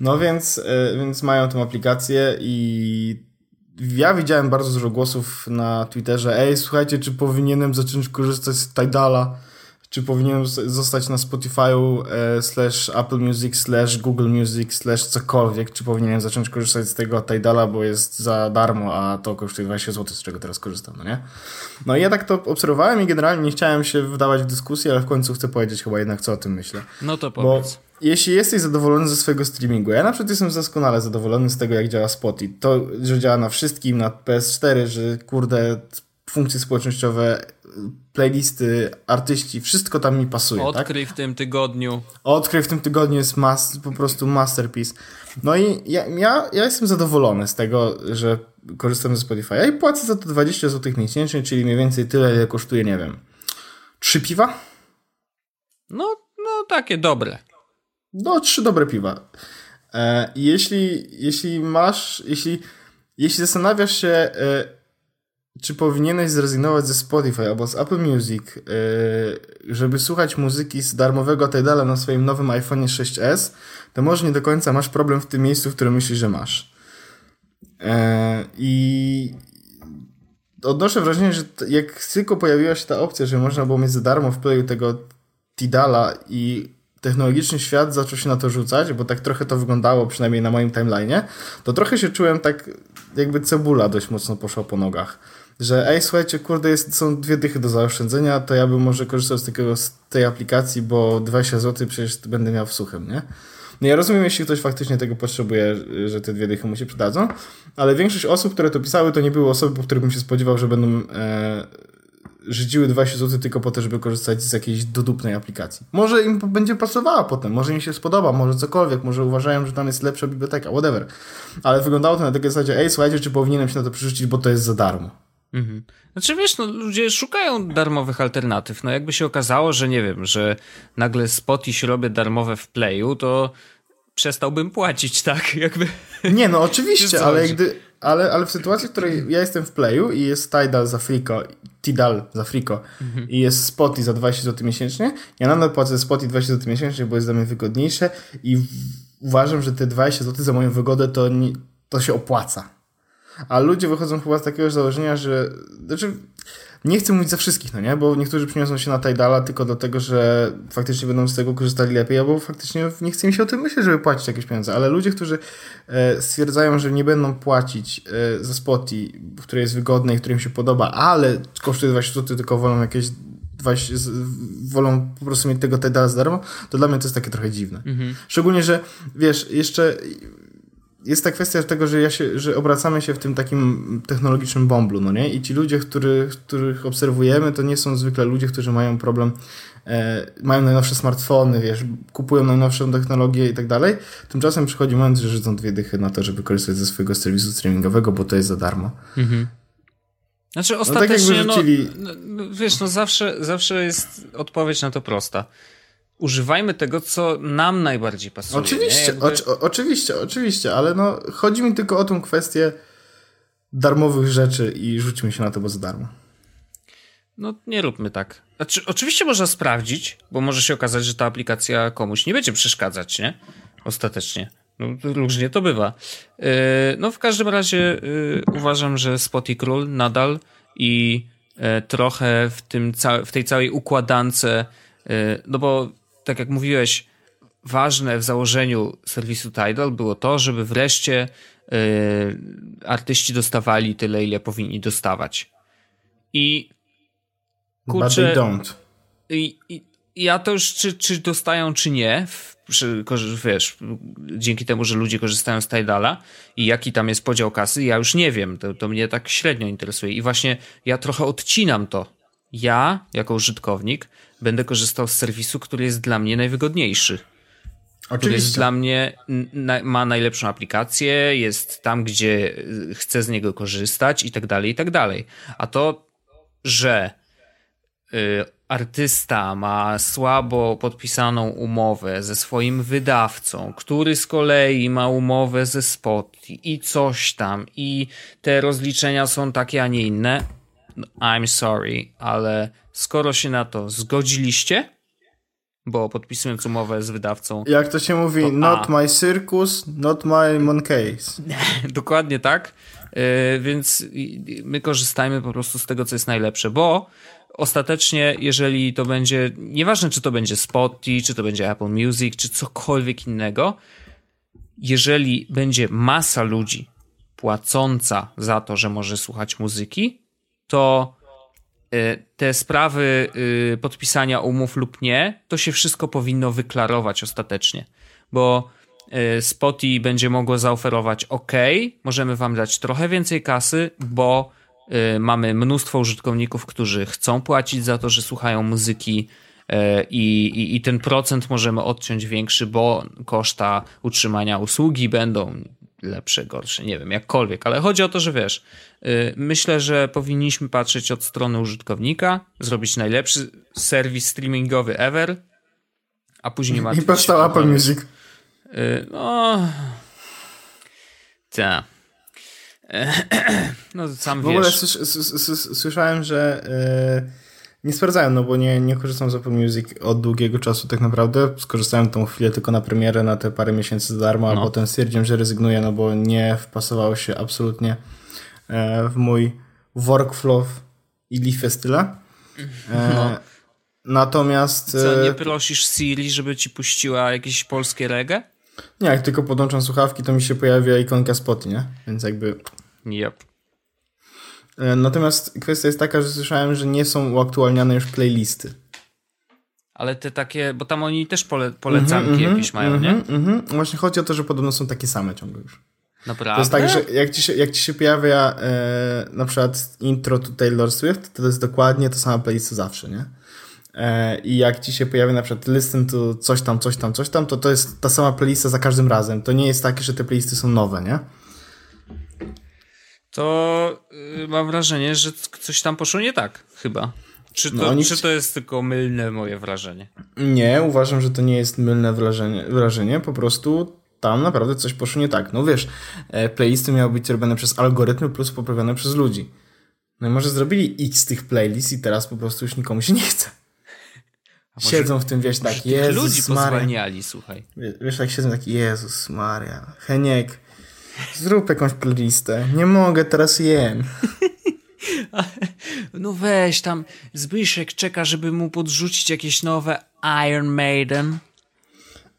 no więc, e, więc mają tą aplikację i ja widziałem bardzo dużo głosów na Twitterze, ej słuchajcie, czy powinienem zacząć korzystać z Tidala? Czy powinienem zostać na Spotify'u e, slash Apple Music slash Google Music slash cokolwiek, czy powinienem zacząć korzystać z tego Tidala, bo jest za darmo, a to kosztuje 20 zł, z czego teraz korzystam, no nie? No i ja tak to obserwowałem i generalnie nie chciałem się wdawać w dyskusję, ale w końcu chcę powiedzieć chyba jednak, co o tym myślę. No to powiedz. Bo jeśli jesteś zadowolony ze swojego streamingu, ja na przykład jestem doskonale zadowolony z tego, jak działa Spotify. To, że działa na wszystkim, na PS4, że kurde, funkcje społecznościowe playlisty, artyści, wszystko tam mi pasuje. Tak? Odkryj tak? w tym tygodniu. Odkryj w tym tygodniu jest mas, po prostu masterpiece. No i ja, ja, ja jestem zadowolony z tego, że korzystam ze Spotify. i płacę za to 20 zł miesięcznie, czyli mniej więcej tyle, ile kosztuje, nie wiem, trzy piwa? No, no takie dobre. No, trzy dobre piwa. E, jeśli, jeśli masz, jeśli, jeśli zastanawiasz się, e, czy powinieneś zrezygnować ze Spotify albo z Apple Music, yy, żeby słuchać muzyki z darmowego Tidala na swoim nowym iPhone 6s, to może nie do końca masz problem w tym miejscu, w którym myślisz, że masz. Yy, I odnoszę wrażenie, że jak tylko pojawiła się ta opcja, że można było mieć za darmo w playu tego Tidala i technologiczny świat zaczął się na to rzucać, bo tak trochę to wyglądało, przynajmniej na moim timeline'ie, to trochę się czułem tak, jakby cebula dość mocno poszła po nogach. Że ej, słuchajcie, kurde, jest, są dwie dychy do zaoszczędzenia, to ja bym może korzystał z, takiego, z tej aplikacji, bo 20 zł przecież będę miał w suchym, nie? No ja rozumiem, jeśli ktoś faktycznie tego potrzebuje, że te dwie dychy mu się przydadzą, ale większość osób, które to pisały, to nie były osoby, po których bym się spodziewał, że będą e, żydziły 20 zł tylko po to, żeby korzystać z jakiejś dodupnej aplikacji. Może im będzie pasowała potem, może im się spodoba, może cokolwiek, może uważają, że tam jest lepsza biblioteka, whatever. Ale wyglądało to na takiej zasadzie, ej, słuchajcie, czy powinienem się na to przerzucić, bo to jest za darmo. Mhm. Znaczy wiesz, no, ludzie szukają darmowych alternatyw. No jakby się okazało, że nie wiem, że nagle Spotify robię darmowe w Playu, to przestałbym płacić, tak? Jakby. Nie, no oczywiście, ale, gdy, ale, ale w sytuacji, w której ja jestem w Playu i jest Tidal za friko, Tidal za friko mhm. i jest Spotify za 20 zł miesięcznie, ja nadal płacę Spotify 20 zł miesięcznie, bo jest dla mnie wygodniejsze i w, uważam, że te 20 zł za moją wygodę to, nie, to się opłaca. A ludzie wychodzą chyba z takiego założenia, że. Znaczy, nie chcę mówić za wszystkich, no nie? Bo niektórzy przyniosą się na Tidala tylko dlatego, że faktycznie będą z tego korzystali lepiej, albo faktycznie nie chce mi się o tym myśleć, żeby płacić jakieś pieniądze. Ale ludzie, którzy e, stwierdzają, że nie będą płacić e, za spoty, które jest wygodne i które im się podoba, ale kosztuje 20 zł, tylko wolą jakieś 20, wolą po prostu mieć tego Tidala za darmo, to dla mnie to jest takie trochę dziwne. Mhm. Szczególnie, że wiesz, jeszcze jest ta kwestia tego, że, ja się, że obracamy się w tym takim technologicznym bąblu, no nie? I ci ludzie, których, których obserwujemy, to nie są zwykle ludzie, którzy mają problem, e, mają najnowsze smartfony, wiesz, kupują najnowszą technologię i tak dalej. Tymczasem przychodzi moment, że żydzą dwie dychy na to, żeby korzystać ze swojego serwisu streamingowego, bo to jest za darmo. Mhm. Znaczy ostatecznie, no, tak rzucili... no, no, wiesz, no zawsze, zawsze jest odpowiedź na to prosta używajmy tego, co nam najbardziej pasuje. Oczywiście, Jakby... o, oczywiście, oczywiście, ale no, chodzi mi tylko o tą kwestię darmowych rzeczy i rzućmy się na to, bo za darmo. No nie róbmy tak. Znaczy, oczywiście można sprawdzić, bo może się okazać, że ta aplikacja komuś nie będzie przeszkadzać, nie? Ostatecznie. No, różnie to bywa. Yy, no w każdym razie yy, uważam, że Spoty Król nadal i yy, trochę w, tym w tej całej układance, no bo tak jak mówiłeś, ważne w założeniu serwisu Tidal było to, żeby wreszcie yy, artyści dostawali tyle, ile powinni dostawać. I kurczę, But they don't. I, i, ja to już, czy, czy dostają, czy nie, przy, wiesz, dzięki temu, że ludzie korzystają z Tidala i jaki tam jest podział kasy, ja już nie wiem. To, to mnie tak średnio interesuje. I właśnie ja trochę odcinam to. Ja, jako użytkownik, będę korzystał z serwisu, który jest dla mnie najwygodniejszy. Oczywiście. Który jest dla mnie, ma najlepszą aplikację, jest tam, gdzie y, chcę z niego korzystać i tak dalej, i tak dalej. A to, że y, artysta ma słabo podpisaną umowę ze swoim wydawcą, który z kolei ma umowę ze Spotify i coś tam, i te rozliczenia są takie, a nie inne, I'm sorry, ale skoro się na to zgodziliście, bo podpisując umowę z wydawcą. Jak to się mówi, to, not my circus, not my monkeys. Dokładnie tak. Yy, więc my korzystajmy po prostu z tego, co jest najlepsze, bo ostatecznie, jeżeli to będzie, nieważne czy to będzie Spotify, czy to będzie Apple Music, czy cokolwiek innego, jeżeli będzie masa ludzi płacąca za to, że może słuchać muzyki, to y, te sprawy y, podpisania umów lub nie, to się wszystko powinno wyklarować ostatecznie, bo y, Spotify będzie mogło zaoferować OK, możemy wam dać trochę więcej kasy, bo mamy mnóstwo użytkowników, którzy chcą płacić za to, że słuchają muzyki i, i, i ten procent możemy odciąć większy, bo koszta utrzymania usługi będą lepsze, gorsze, nie wiem, jakkolwiek, ale chodzi o to, że wiesz, yy, myślę, że powinniśmy patrzeć od strony użytkownika, zrobić najlepszy serwis streamingowy ever, a później martwić I powstał Apple Music. Yy, no... Tak. No, sam w ogóle słyszałem, że yy, nie sprawdzają, no bo nie, nie korzystam z Apple Music od długiego czasu tak naprawdę. Skorzystałem tą chwilę tylko na premierę, na te parę miesięcy za darmo, no. a potem stwierdziłem, że rezygnuję, no bo nie wpasowało się absolutnie e, w mój workflow i lifę styla. E, no. Natomiast... Co, nie prosisz Siri, żeby ci puściła jakieś polskie reggae? Nie, jak tylko podłączam słuchawki, to mi się pojawia ikonka Spoty, nie? Więc jakby... Yep. E, natomiast kwestia jest taka, że słyszałem, że nie są uaktualniane już playlisty. Ale te takie, bo tam oni też pole, polecanki mm -hmm, jakieś mają, mm -hmm, nie? Mm -hmm. Właśnie chodzi o to, że podobno są takie same ciągle już. Naprawdę? To jest tak, że jak ci się, jak ci się pojawia e, na przykład intro to Taylor Swift, to, to jest dokładnie to sama playlista zawsze, nie? E, I jak ci się pojawia na przykład listen to coś tam, coś tam, coś tam, to to jest ta sama playlista za każdym razem. To nie jest takie, że te playlisty są nowe, nie? To yy, mam wrażenie, że coś tam poszło nie tak, chyba. Czy to, no oni... czy to jest tylko mylne moje wrażenie? Nie, uważam, że to nie jest mylne wrażenie, wrażenie po prostu tam naprawdę coś poszło nie tak. No wiesz, e, playlisty miały być robione przez algorytmy plus poprawione przez ludzi. No i może zrobili x tych playlist i teraz po prostu już nikomu się nie chce. Może, siedzą w tym, wiesz, tak, Jezus ludzi pozwalniali, słuchaj. Wiesz, tak siedzą tak, Jezus Maria, Heniek, zrób jakąś playlistę. Nie mogę, teraz jem. No weź tam, Zbyszek czeka, żeby mu podrzucić jakieś nowe Iron Maiden.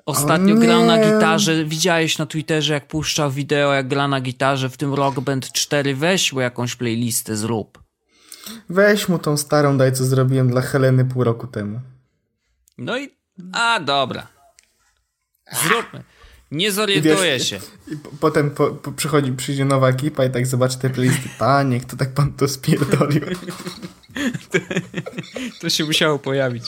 Ostatnio grał na gitarze, widziałeś na Twitterze jak puszczał wideo jak gra na gitarze w tym Rock Band 4, weź mu jakąś playlistę zrób. Weź mu tą starą daj co zrobiłem dla Heleny pół roku temu. No i, a dobra. Zróbmy. Nie zorientuję wiesz, się. I potem po, po, przychodzi, przyjdzie nowa ekipa i tak zobaczy te playlisty. Panie, kto tak pan to spierdolił? to, to się musiało pojawić.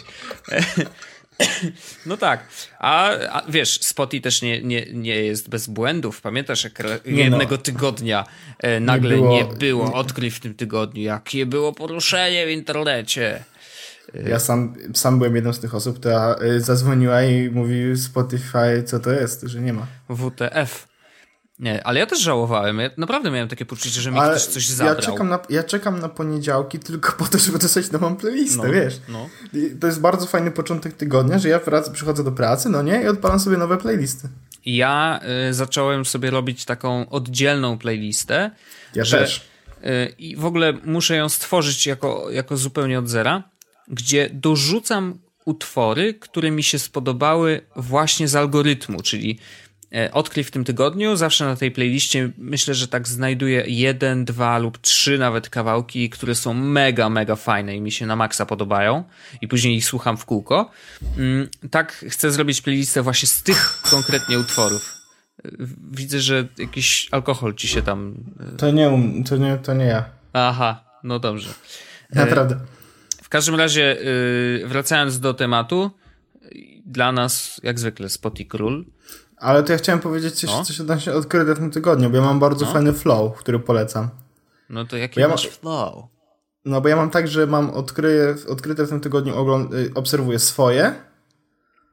No tak, a, a, wiesz, Spotify też nie, nie, nie jest bez błędów. Pamiętasz, jak nie jednego no. tygodnia e, nagle nie było, nie było odkryć w tym tygodniu, jakie było poruszenie w internecie. Ja sam, sam byłem jedną z tych osób, która y, zadzwoniła i mówi Spotify, co to jest, że nie ma. WTF. Nie, ale ja też żałowałem. Ja naprawdę miałem takie poczucie, że mi ale ktoś coś zabrał. Ja czekam, na, ja czekam na poniedziałki tylko po to, żeby dostać nową playlistę, no, wiesz. No. to jest bardzo fajny początek tygodnia, że ja wrac, przychodzę do pracy, no nie, i odpalam sobie nowe playlisty. Ja y, zacząłem sobie robić taką oddzielną playlistę. Ja że, też. Y, I w ogóle muszę ją stworzyć jako, jako zupełnie od zera gdzie dorzucam utwory, które mi się spodobały właśnie z algorytmu, czyli e, odkryj w tym tygodniu. Zawsze na tej playliście myślę, że tak znajduję jeden, dwa lub trzy nawet kawałki, które są mega, mega fajne i mi się na maksa podobają i później ich słucham w kółko. Mm, tak chcę zrobić playlistę właśnie z tych konkretnie utworów. E, widzę, że jakiś alkohol ci się tam... E, to nie, um, to nie, to nie ja. Aha, no dobrze. Naprawdę. W każdym razie, yy, wracając do tematu, dla nas, jak zwykle, Spoty Król. Ale to ja chciałem powiedzieć coś, no. coś odnośnie odkryte w tym tygodniu, bo ja mam bardzo no. fajny flow, który polecam. No to jaki ja masz ma... flow? No bo ja mam tak, że mam odkryje, odkryte w tym tygodniu, ogląd- y, obserwuję swoje.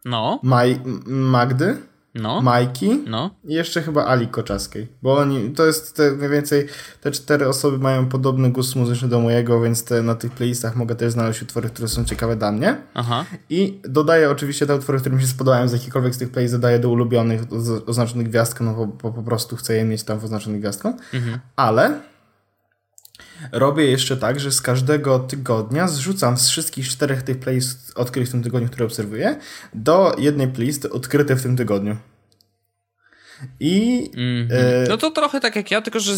No. Maj, Magdy no. Majki no. i jeszcze chyba Ali Koczaskiej. Bo oni, to jest te, mniej więcej, te cztery osoby mają podobny gust muzyczny do mojego, więc te, na tych playlistach mogę też znaleźć utwory, które są ciekawe dla mnie. Aha. I dodaję oczywiście te utwory, które mi się spodobają z jakikolwiek z tych playlist, dodaję do ulubionych, oznaczonych gwiazdką, no bo, bo, po prostu chcę je mieć tam w oznaczonych gwiazdką. Mhm. Ale robię jeszcze tak, że z każdego tygodnia zrzucam z wszystkich czterech tych playlist odkrytych w tym tygodniu, które obserwuję, do jednej playlisty odkryte w tym tygodniu. I. Mm -hmm. No to trochę tak jak ja, tylko że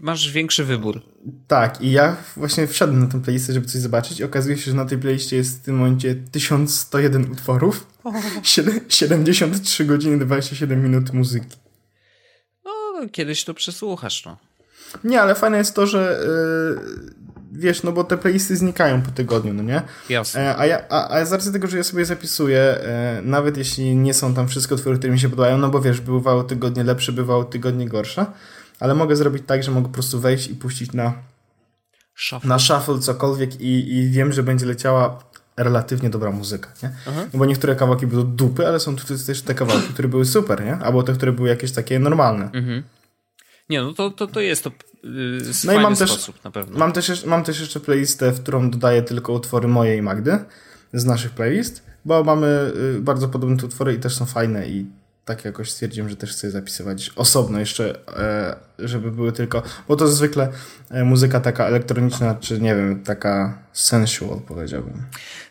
masz większy wybór. Tak, i ja właśnie wszedłem na tę playlistę, żeby coś zobaczyć. Okazuje się, że na tej playliście jest w tym momencie 1101 utworów, oh. 73 godziny, 27 minut muzyki. No, kiedyś to przesłuchasz, no. Nie, ale fajne jest to, że yy, wiesz, no bo te playlisty znikają po tygodniu, no nie? Jasne. E, a, ja, a, a z racji tego, że ja sobie zapisuję, e, nawet jeśli nie są tam wszystkie utwory, które mi się podobają, no bo wiesz, bywało tygodnie lepsze, bywało tygodnie gorsze, ale mogę zrobić tak, że mogę po prostu wejść i puścić na shuffle, na shuffle cokolwiek i, i wiem, że będzie leciała relatywnie dobra muzyka, nie? No bo niektóre kawałki były dupy, ale są tu też te kawałki, które były super, nie? Albo te, które były jakieś takie normalne. Mhm. Nie, no to, to, to jest to yy, no i mam też, na pewno. Mam też, mam też jeszcze playlistę, w którą dodaję tylko utwory mojej Magdy z naszych playlist, bo mamy yy, bardzo podobne utwory i też są fajne i tak jakoś stwierdziłem, że też chcę zapisywać osobno jeszcze, e, żeby były tylko, bo to zwykle e, muzyka taka elektroniczna, czy nie wiem, taka sensual powiedziałbym.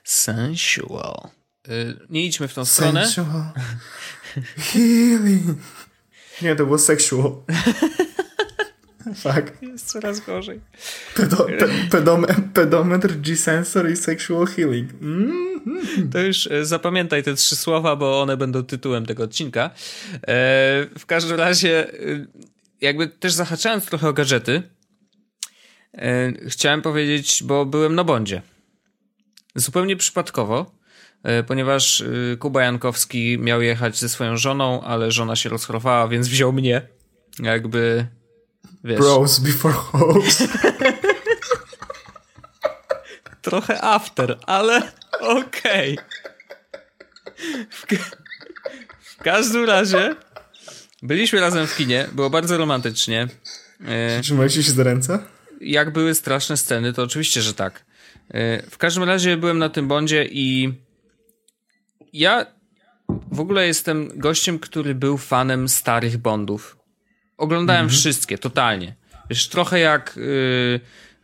Sensual. Y, nie idźmy w tą stronę. Sensual. Healing. Nie, to było sexual. Tak. Jest coraz gorzej. Pedo, pe, pedom, pedometr, G-sensor i sexual healing. Mm-hmm. To już e, zapamiętaj te trzy słowa, bo one będą tytułem tego odcinka. E, w każdym razie, e, jakby też zahaczając trochę o gadżety, chciałem powiedzieć, bo byłem na Bondzie. Zupełnie przypadkowo, ponieważ e, Kuba Jankowski miał jechać ze swoją żoną, ale żona się rozchorowała, więc wziął mnie. Jakby Wiesz. Bros before hoes. Trochę after, ale okej. Okay. W, w, każdym razie byliśmy razem w kinie, było bardzo romantycznie. E, Trzymaliście się za ręce? Jak były straszne sceny, to oczywiście, że tak. E, w każdym razie byłem na tym bondzie i ja w ogóle jestem gościem, który był fanem starych bondów. Oglądałem mhm. wszystkie, totalnie. Wiesz, trochę jak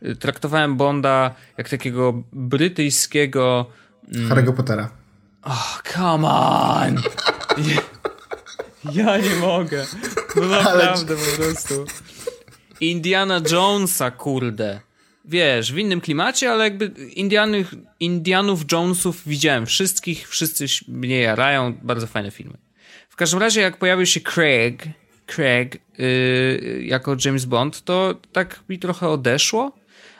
yy, traktowałem Bonda jak takiego brytyjskiego... Mm, Harry'ego Pottera. Oh, come on! ja nie mogę. No naprawdę Ale... po prostu. Indiana Jonesa, kurde. Wiesz, w innym klimacie, ale jakby Indianów, Indianów Jonesów widziałem wszystkich, wszyscy mnie jarają, bardzo fajne filmy. W każdym razie, jak pojawił się Craig, Craig yy, jako James Bond, to tak mi trochę odeszło,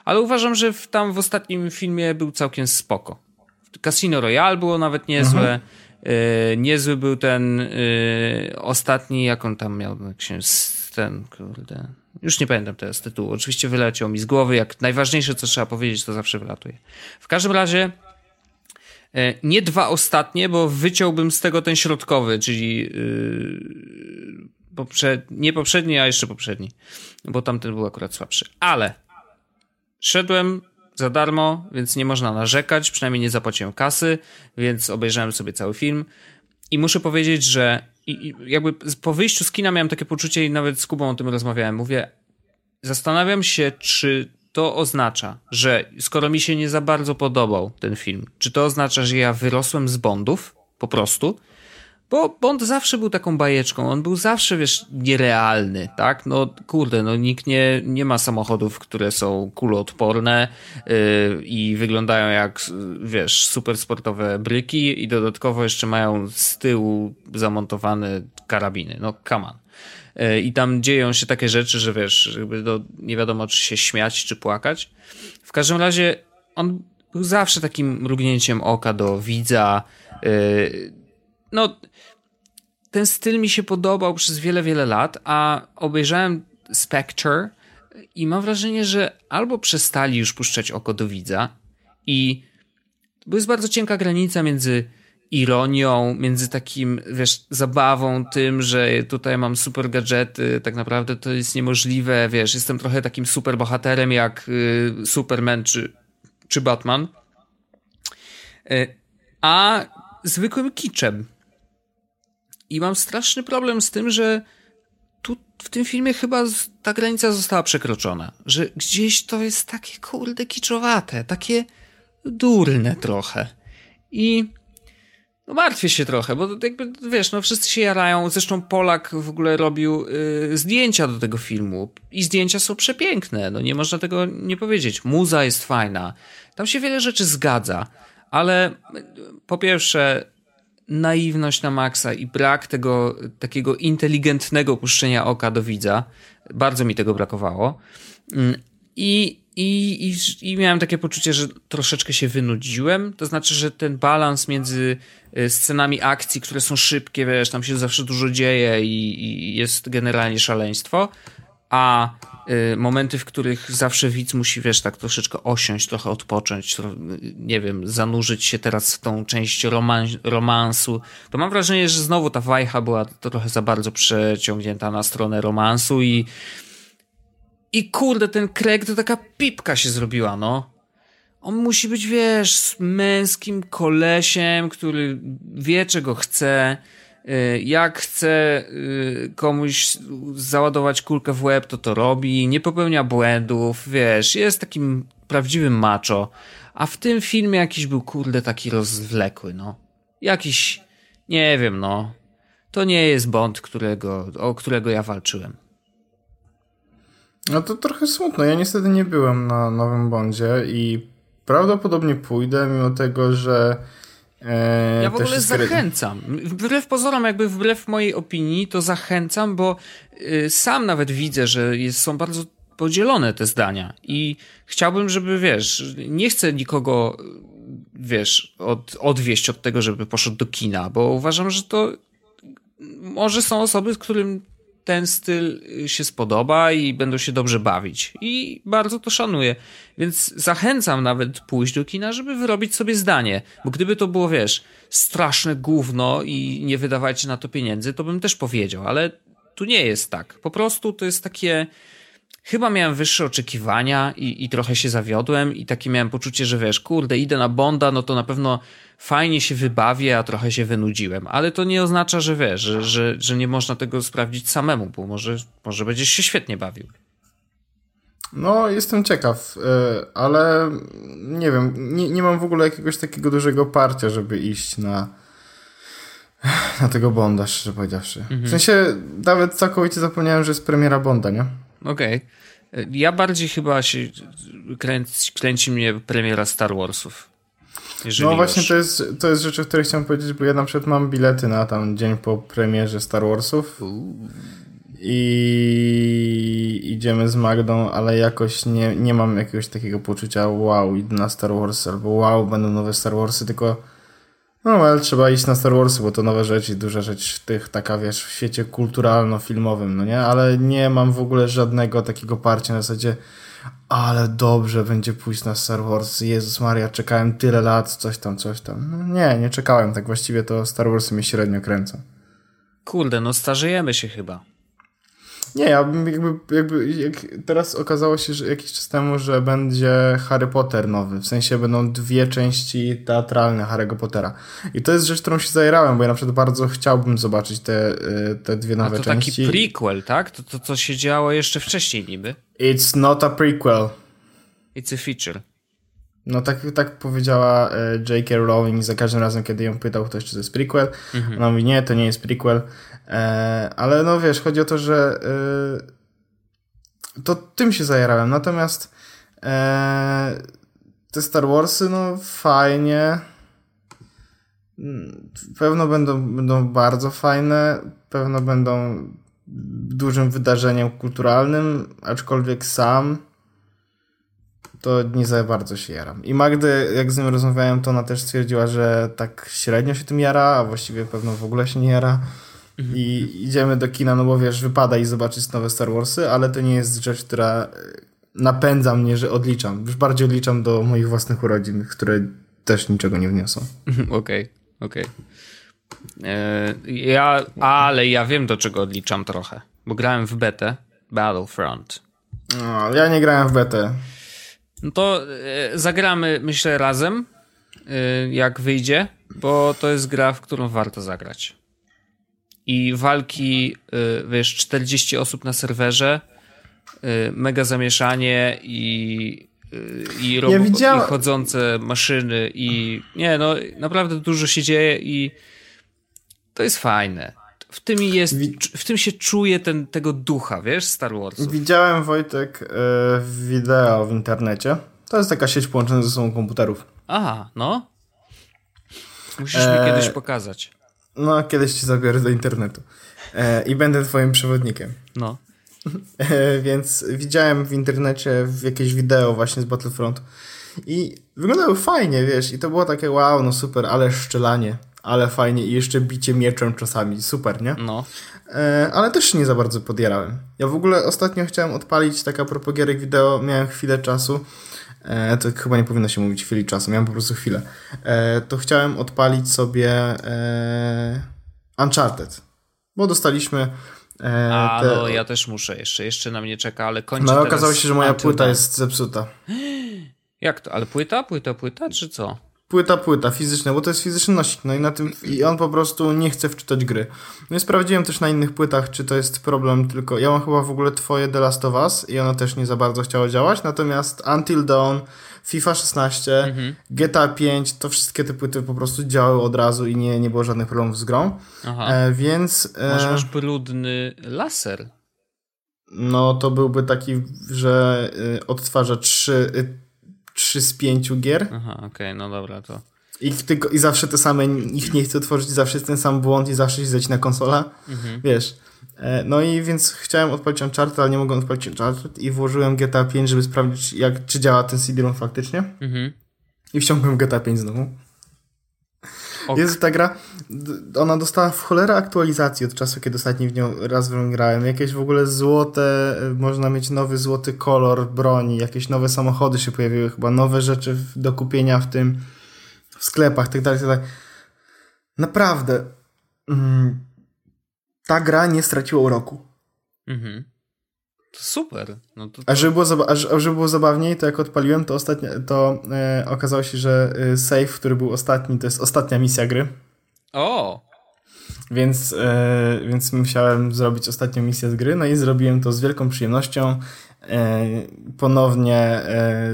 ale uważam, że w, tam w ostatnim filmie był całkiem spoko. Casino Royale było nawet niezłe. Yy, niezły był ten yy, ostatni, jak on tam miał, jak się ten, kurde. Już nie pamiętam teraz tytułu. Oczywiście wyleciał mi z głowy. Jak najważniejsze, co trzeba powiedzieć, to zawsze wylatuje. W każdym razie yy, nie dwa ostatnie, bo wyciąłbym z tego ten środkowy, czyli yy, Poprze nie poprzedni, a jeszcze poprzedni, bo tamten był akurat słabszy. Ale szedłem za darmo, więc nie można narzekać, przynajmniej nie zapłaciłem kasy, więc obejrzałem sobie cały film i muszę powiedzieć, że i, jakby po wyjściu z kina miałem takie poczucie i nawet z Kubą o tym rozmawiałem. Mówię, zastanawiam się, czy to oznacza, że skoro mi się nie za bardzo podobał ten film, czy to oznacza, że ja wyrosłem z Bondów po prostu, bo Bond zawsze był taką bajeczką, on był zawsze, wiesz, nierealny, tak? No kurde, no nikt nie, nie ma samochodów, które są kuloodporne yy, i wyglądają jak, wiesz, super sportowe bryki i dodatkowo jeszcze mają z tyłu zamontowane karabiny. No come on. Yy, I tam dzieją się takie rzeczy, że wiesz, jakby no, nie wiadomo, czy się śmiać, czy płakać. W każdym razie on był zawsze takim mrugnięciem oka do widza. Yy, no, ten styl mi się podobał przez wiele, wiele lat, a obejrzałem Spectre i mam wrażenie, że albo przestali już puszczać oko do widza i to jest bardzo cienka granica między ironią, między takim, wiesz, zabawą tym, że tutaj mam super gadżety, tak naprawdę to jest niemożliwe, wiesz, jestem trochę takim super bohaterem jak y, Superman czy, czy Batman, y, a zwykłym kiczem. I mam straszny problem z tym, że tu w tym filmie chyba ta granica została przekroczona. Że gdzieś to jest takie kurde kiczowate, takie durne trochę. I no martwię się trochę, bo jakby wiesz, no wszyscy się jarają. Zresztą Polak w ogóle robił y, zdjęcia do tego filmu i zdjęcia są przepiękne. No nie można tego nie powiedzieć. Muza jest fajna. Tam się wiele rzeczy zgadza, ale y, po pierwsze naiwność na maksa i brak tego takiego inteligentnego puszczenia oka do widza. Bardzo mi tego brakowało. Mm, I, i, i, I miałem takie poczucie, że troszeczkę się wynudziłem. To znaczy, że ten balans między y, scenami akcji, które są szybkie, wiesz, tam się zawsze dużo dzieje i, i jest generalnie szaleństwo, a momenty, w których zawsze widz musi, wiesz, tak troszeczkę osiąść, trochę odpocząć, nie wiem, zanurzyć się teraz w tą część roman romansu, to mam wrażenie, że znowu ta wajcha była trochę za bardzo przeciągnięta na stronę romansu i i kurde, ten Craig to taka pipka się zrobiła, no. On musi być, wiesz, męskim kolesiem, który wie, czego chce, Y, jak chce y, komuś załadować kulkę w łeb, to to robi, nie popełnia błędów, wiesz, jest takim prawdziwym macho. A w tym filmie jakiś był, kurde, taki rozwlekły, no. Jakiś, nie wiem, no. To nie jest Bond, którego, o którego ja walczyłem. No to trochę smutno. Ja niestety nie byłem na Nowym Bondzie i prawdopodobnie pójdę, mimo tego, że. Ja w ogóle zachęcam. Wbrew pozorom, jakby wbrew mojej opinii, to zachęcam, bo y, sam nawet widzę, że jest, są bardzo podzielone te zdania i chciałbym, żeby wiesz, nie chcę nikogo wiesz, od, odwieść od tego, żeby poszedł do kina, bo uważam, że to może są osoby, którym ten styl się spodoba i będą się dobrze bawić. I bardzo to szanuję. Więc zachęcam nawet pójść do kina, żeby wyrobić sobie zdanie. Bo gdyby to było, wiesz, straszne gówno i nie wydawać na to pieniędzy, to bym też powiedział, ale tu nie jest tak. Po prostu to jest takie chyba miałem wyższe oczekiwania i, i trochę się zawiodłem i takie miałem poczucie, że wiesz, kurde, idę na Bonda, no to na pewno fajnie się wybawię, a trochę się wynudziłem. Ale to nie oznacza, że wiesz, że, że, że nie można tego sprawdzić samemu, bo może, może będziesz się świetnie bawił. No, jestem ciekaw, e, ale nie wiem, nie, nie mam w ogóle jakiegoś takiego dużego parcia, żeby iść na, na tego Bonda, szczerze powiedziawszy. Mhm. W sensie nawet całkowicie zapomniałem, że jest premiera Bonda, nie? Okej. Okay. Ja bardziej chyba się kręci, kręci mnie premiera Star Warsów. no właśnie już. to jest, to jest rzecz, o której chciałem powiedzieć, bo ja na przykład mam bilety na tam dzień po premierze Star Warsów. I idziemy z Magdą, ale jakoś nie, nie mam jakiegoś takiego poczucia wow, idę na Star Wars albo wow, będą nowe Star Warsy, tylko no, ale trzeba iść na Star Warsy, bo to nowe rzeczy, duża rzecz w tych, taka wiesz, w świecie kulturalno-filmowym, no nie? Ale nie mam w ogóle żadnego takiego parcia na zasadzie ale dobrze będzie pójść na Star Wars. Jezus Maria, czekałem tyle lat, coś tam, coś tam. No nie, nie czekałem, tak właściwie to Star Warsy mnie średnio kręcą. Kurde, no starzejemy się chyba. Nie, ja bym jakby, jakby jak teraz okazało się, że jakiś czas temu, że będzie Harry Potter nowy, w sensie będą dwie części teatralne Harry'ego Pottera. I to jest rzecz, którą się zajerałem, bo ja na przykład bardzo chciałbym zobaczyć te, y, te dwie nowe części. A to części. taki prequel, tak? To, to co się działo jeszcze wcześniej niby? It's not a prequel. It's a feature. No tak, tak powiedziała e, J.K. Rowling za każdym razem, kiedy ją pytał ktoś, czy to jest prequel. Mhm. Ona mówi, nie, to nie jest prequel. E, ale no wiesz, chodzi o to, że e, to tym się zajerałem. Natomiast te Star Warsy, no fajnie. Pewno będą, będą bardzo fajne. Pewno będą dużym wydarzeniem kulturalnym, aczkolwiek sam to nie za bardzo się jaram. I Magdy, jak z nim rozmawiałem, to ona też stwierdziła, że tak średnio się tym jara, a właściwie pewno w ogóle się nie jara. Mhm. I idziemy do kina, no bo wiesz, wypada i zobaczyć nowe Star Warsy, ale to nie jest rzecz, która e, napędza mnie, że odliczam. Już bardziej odliczam do moich własnych urodzin, które też niczego nie wniosą. Okej, okej. Okay, okay. E, ja, ale ja wiem do czego odliczam trochę, bo grałem w betę Battlefront. No, ja nie grałem w betę. No to e, zagramy, myślę, razem, e, jak wyjdzie, bo to jest gra, w którą warto zagrać. I walki, e, wiesz, 40 osób na serwerze, mega zamieszanie i, i, robo- ja widziałem... i chodzące maszyny i nie, no naprawdę dużo się dzieje i to jest fajne w tym jest, w tym się czuje ten, tego ducha, wiesz, Star Wars. Widziałem, Wojtek, e, wideo w internecie. To jest taka sieć połączona ze sobą komputerów. Aha, no. Musisz e... mi kiedyś pokazać. No, kiedyś ci zabiorę do internetu. E, I będę twoim przewodnikiem. No. E, więc widziałem w internecie jakieś wideo właśnie z Battlefront i wyglądały fajnie, wiesz, i to było takie wow, no super, ale szczelanie ale fajnie i jeszcze bicie mieczem czasami, super, nie? No. E, ale też nie za bardzo podjarałem. Ja w ogóle ostatnio chciałem odpalić taka propagierek wideo, miałem chwilę czasu, e, to chyba nie powinno się mówić chwili czasu, miałem po prostu chwilę. E, to chciałem odpalić sobie e, Uncharted, bo dostaliśmy e, A, te... no ja też muszę jeszcze, jeszcze na mnie czeka, ale kończę No okazało się, że moja płyta jest zepsuta. Jak to? Ale płyta, płyta, płyta, czy co? Płyta, płyta fizyczna, bo to jest fizyczny nosik, no i na tym, i on po prostu nie chce wczytać gry. No i sprawdziłem też na innych płytach, czy to jest problem tylko, ja mam chyba w ogóle twoje The Last of Us i ono też nie za bardzo chciało działać, natomiast Until Dawn, FIFA 16, mhm. GTA 5, to wszystkie te płyty po prostu działały od razu i nie, nie było żadnych problemów z grą. Aha. E, więc... E... Może masz brudny laser? No to byłby taki, że y, odtwarza trzy, y, trzy z pięciu gier. Aha, okej, okay, no dobra, to... I, tylko, I zawsze te same, ich nie chce otworzyć, zawsze jest ten sam błąd i zawsze się zleci na konsola. Mhm. Wiesz. E, no i więc chciałem odpalić Uncharted, ale nie mogłem odpalić Uncharted i włożyłem GTA 5, żeby sprawdzić, jak, czy działa ten CD-ROM faktycznie. Mhm. I wciągnąłem GTA 5 znowu. Ok. Jest ta gra, ona dostała w cholerę aktualizacji od czasu, kiedy ostatni w nią raz w nią grałem. Jakieś w ogóle złote, można mieć nowy złoty kolor broni, jakieś nowe samochody się pojawiły, chyba nowe rzeczy do kupienia w tym, w sklepach, tak dalej, tak dalej. Naprawdę, mm, ta gra nie straciła uroku. Mhm. Super. No to. A, żeby było a, żeby było zabawniej, to jak odpaliłem, to, ostatnio, to e, okazało się, że e, save, który był ostatni, to jest ostatnia misja gry. O! Więc, e, więc musiałem zrobić ostatnią misję z gry, no i zrobiłem to z wielką przyjemnością. E, ponownie e,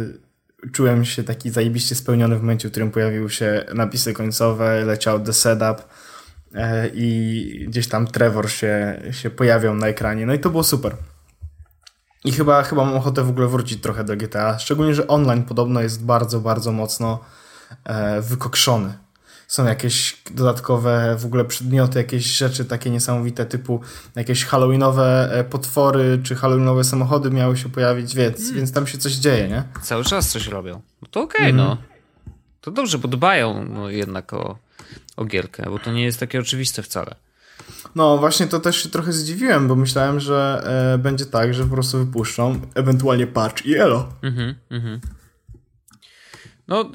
czułem się taki zajebiście spełniony w momencie, w którym pojawiły się napisy końcowe, leciał the setup e, i gdzieś tam Trevor się, się pojawiał na ekranie. No i to było super. I chyba, chyba mam ochotę w ogóle wrócić trochę do GTA. Szczególnie, że online podobno jest bardzo, bardzo mocno e, wykokszony. Są jakieś dodatkowe w ogóle przedmioty, jakieś rzeczy takie niesamowite, typu jakieś halloweenowe e, potwory, czy halloweenowe samochody miały się pojawić, więc, hmm. więc tam się coś dzieje, nie? Cały czas coś robią. No to okej, okay, mm. no. To dobrze, bo dbają no, jednak o, o gierkę, bo to nie jest takie oczywiste wcale. No właśnie to też się trochę zdziwiłem, bo myślałem, że e, będzie tak, że po prostu wypuszczą ewentualnie patch i elo. Mhm, mhm. No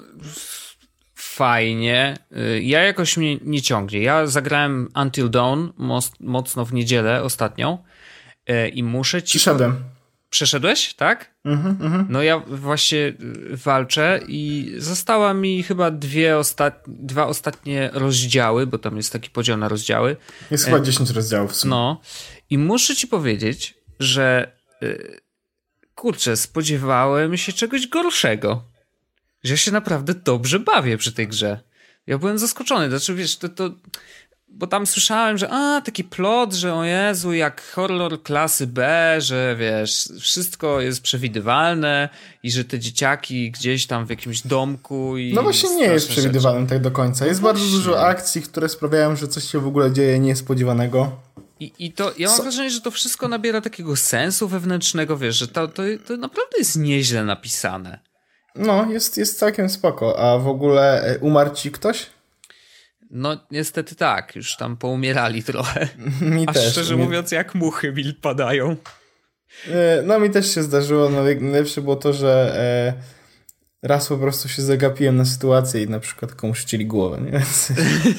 fajnie. Y, ja jakoś mnie nie ciągnie. Ja zagrałem Until Dawn mocno w niedzielę ostatnią e, i muszę ci... Przyszedłem. Przeszedłeś, tak? Mm -hmm. No ja właśnie y, walczę i została mi chyba dwie ostat... dwa ostatnie rozdziały, bo tam jest taki podział na rozdziały. Jest chyba 10 e... rozdziałów w sumie. No i muszę ci powiedzieć, że yy, kurczę, spodziewałem się czegoś gorszego. Że ja się naprawdę dobrze bawię przy tej grze. Ja byłem zaskoczony. Znaczy, wiesz, to, to bo tam słyszałem, że a, taki plot, że o Jezu, jak horror klasy B, że wiesz, wszystko jest przewidywalne i że te dzieciaki gdzieś tam w jakimś domku i... No właśnie nie jest przewidywalne tak do końca. Jest no bardzo dużo akcji, które sprawiają, że coś się w ogóle dzieje niespodziewanego. I, I to, ja mam Co? wrażenie, że to wszystko nabiera takiego sensu wewnętrznego, wiesz, że to, to, to naprawdę jest nieźle napisane. No, jest, jest całkiem spoko. A w ogóle e, umarł ci ktoś? No niestety tak, już tam poumierali trochę. Mi A też. szczerze mi... mówiąc, jak muchy mi padają. E, no mi też się zdarzyło. No, najlepsze było to, że e, raz po prostu się zagapiłem na sytuację i na przykład komuś chcieli głowę. Nie?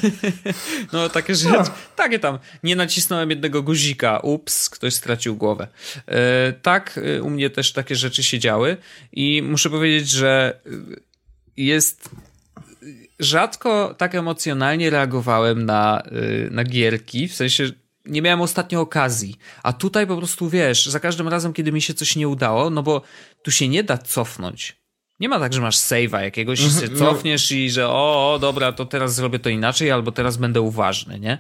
no takie rzeczy, no. takie tam. Nie nacisnąłem jednego guzika, ups, ktoś stracił głowę. E, tak, e, u mnie też takie rzeczy się działy i muszę powiedzieć, że jest rzadko tak emocjonalnie reagowałem na, y, na gierki, w sensie nie miałem ostatnio okazji. A tutaj po prostu wiesz, za każdym razem, kiedy mi się coś nie udało, no bo tu się nie da cofnąć. Nie ma tak, że masz save'a jakiegoś i się mhm, no. cofniesz i że o, o, dobra, to teraz zrobię to inaczej, albo teraz będę uważny, nie?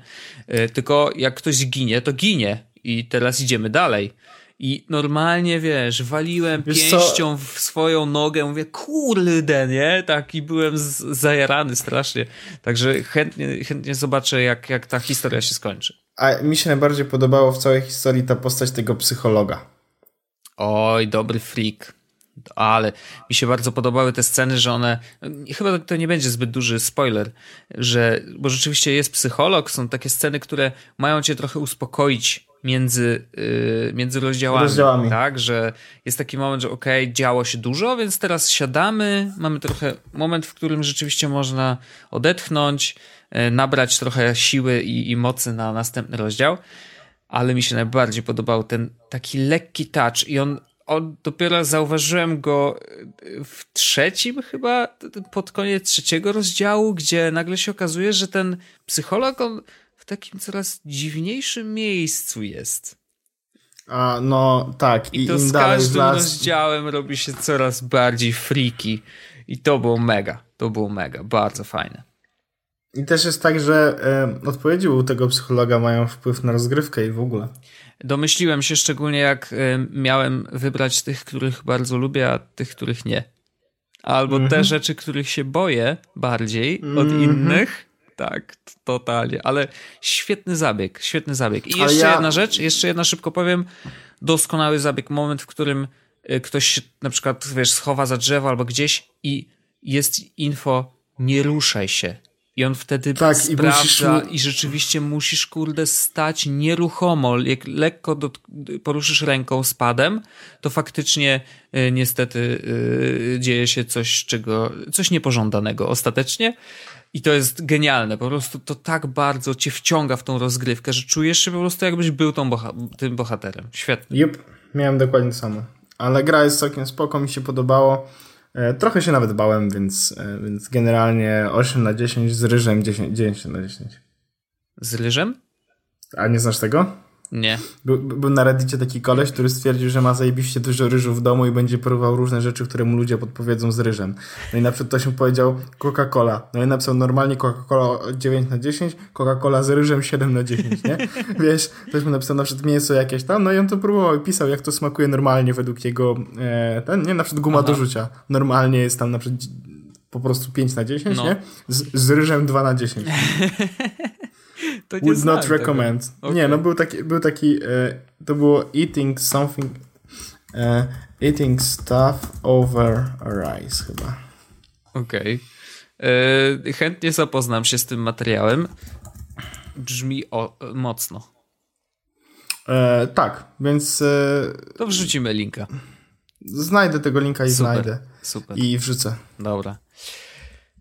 Y, tylko jak ktoś ginie, to ginie i teraz idziemy dalej. I normalnie, wiesz, waliłem wiesz pięścią co? w swoją nogę, mówię, kurde, nie? Taki byłem zajarany strasznie. Także chętnie, chętnie zobaczę, jak, jak ta historia się skończy. A mi się najbardziej podobało w całej historii ta postać tego psychologa. Oj, dobry freak. Ale mi się bardzo podobały te sceny, że one. Chyba to nie będzie zbyt duży spoiler, że. Bo rzeczywiście jest psycholog, są takie sceny, które mają cię trochę uspokoić między, yy, między rozdziałami, rozdziałami. Tak, że jest taki moment, że okej, okay, działo się dużo, więc teraz siadamy, mamy trochę moment, w którym rzeczywiście można odetchnąć, yy, nabrać trochę siły i, i mocy na następny rozdział. Ale mi się najbardziej podobał ten taki lekki touch i on, on dopiero zauważyłem go yy, w trzecim chyba, pod koniec trzeciego rozdziału, gdzie nagle się okazuje, że ten psycholog, on w takim coraz dziwniejszym miejscu jest. A, no tak. I, I to z każdym las... rozdziałem robi się coraz bardziej freaky. I to było mega. To było mega. Bardzo fajne. I też jest tak, że e, odpowiedzi u tego psychologa mają wpływ na rozgrywkę i w ogóle. Domyśliłem się szczególnie, jak e, miałem wybrać tych, których bardzo lubię, a tych, których nie. Albo mm -hmm. te mhm. rzeczy, których się boję bardziej mm -hmm. od innych. Tak, totalnie. Ale świetny zabieg, świetny zabieg. I jeszcze ja... jedna rzecz, jeszcze jedna szybko powiem. Doskonały zabieg, moment, w którym e, ktoś się na przykład, wiesz, schowa za drzewo albo gdzieś i jest info, nie ruszaj się i on wtedy tak, sprawdza i, musisz... i, rzeczywiście musisz, kurde, stać nieruchomo. Jak lekko do, poruszysz ręką spadem, to faktycznie y, niestety y, dzieje się coś, czego, coś niepożądanego ostatecznie. I to jest genialne. Po prostu to tak bardzo cię wciąga w tą rozgrywkę, że czujesz się po prostu jakbyś był tą boha tym bohaterem. Świetnie. Jup, miałem dokładnie samo. Ale gra jest całkiem spoko, mi się podobało. E, trochę się nawet bałem, więc, e, więc generalnie 8 na 10 z ryżem 10, 9 na 10. Z ryżem? A nie znasz tego? Nie. Był, był na Reddicie taki koleś, który stwierdził, że ma zajebiście dużo ryżu w domu i będzie próbował różne rzeczy, które mu ludzie podpowiedzą z ryżem. No i na przykład ktoś mu powiedział Coca-Cola. No i napisał normalnie Coca-Cola 9 na 10, Coca-Cola z ryżem 7 na 10, nie? Wiesz, ktoś mu napisał na przykład mięso jakieś tam, no i on to próbował i pisał, jak to smakuje normalnie według jego, e, ten, nie? Na przykład guma Aha. do rzucia. Normalnie jest tam na przykład po prostu 5 na 10, no. nie? Z, z ryżem 2 na 10. to Would not recommend. Okay. Nie, no był taki, był taki e, to było eating something e, eating stuff over rice chyba. Okej. Okay. E, chętnie zapoznam się z tym materiałem. Brzmi o, mocno. E, tak, więc... E, to wrzucimy linka. Znajdę tego linka i super, znajdę. Super. I wrzucę. Dobra.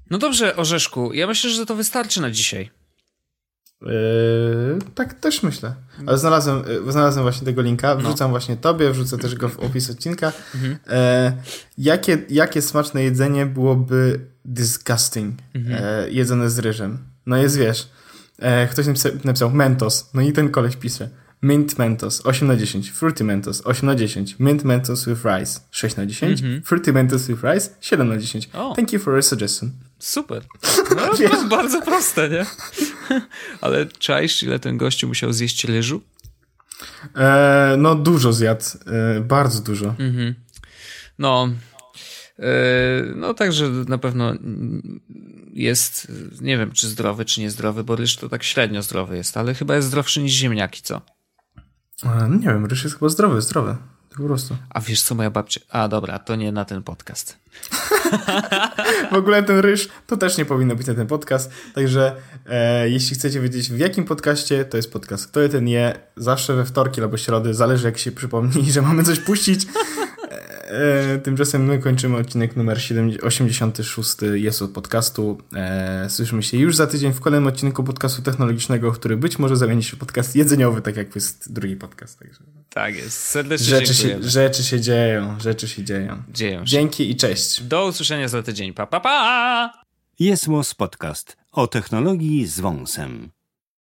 No dobrze, Orzeszku. Ja myślę, że to wystarczy na dzisiaj. Yy, tak też myślę. Ale znalazłem, yy, znalazłem właśnie tego linka, no. wrzucam no. właśnie tobie, wrzucę też go w opis odcinka. Mhm. Yy, jakie, jakie smaczne jedzenie byłoby disgusting mhm. E, jedzone z ryżem? No jest, wiesz, e, ktoś napisał, napisał Mentos, no i ten koleś pisze Mint Mentos 8 na 10, Fruity Mentos 8 na 10, Mint Mentos with Rice 6 na 10, mm -hmm. Fruity Mentos with Rice 7 na 10. Oh. Thank you for your suggestion. Super. No, to jest bardzo proste, nie? Ale czaisz, ile ten gościu musiał zjeść ryżu? E, no dużo zjadł, e, bardzo dużo. -hmm. No, e, no także na pewno jest, nie wiem czy zdrowy, czy niezdrowy, bo ryż to tak średnio zdrowy jest, ale chyba jest zdrowszy niż ziemniaki, co? No nie wiem, ryż jest chyba zdrowy, zdrowy. Po prostu. A wiesz co, moja babcia... A dobra, to nie na ten podcast. w ogóle ten ryż to też nie powinno być na ten podcast. Także e, jeśli chcecie wiedzieć w jakim podcaście, to jest podcast Kto je ten je, zawsze we wtorki albo środy, zależy jak się przypomni, że mamy coś puścić. E, tymczasem my kończymy odcinek numer 86 jest podcastu. E, słyszymy się już za tydzień w kolejnym odcinku podcastu technologicznego, który być może zamieni się w podcast jedzeniowy, tak jak jest drugi podcast. Także. Tak jest. Serdecznie rzeczy dziękujemy. Się, rzeczy się dzieją, rzeczy się dzieją. Dzieją się. Dzięki i cześć. Do usłyszenia za tydzień. Pa, pa, pa! Jest Podcast o technologii z wąsem.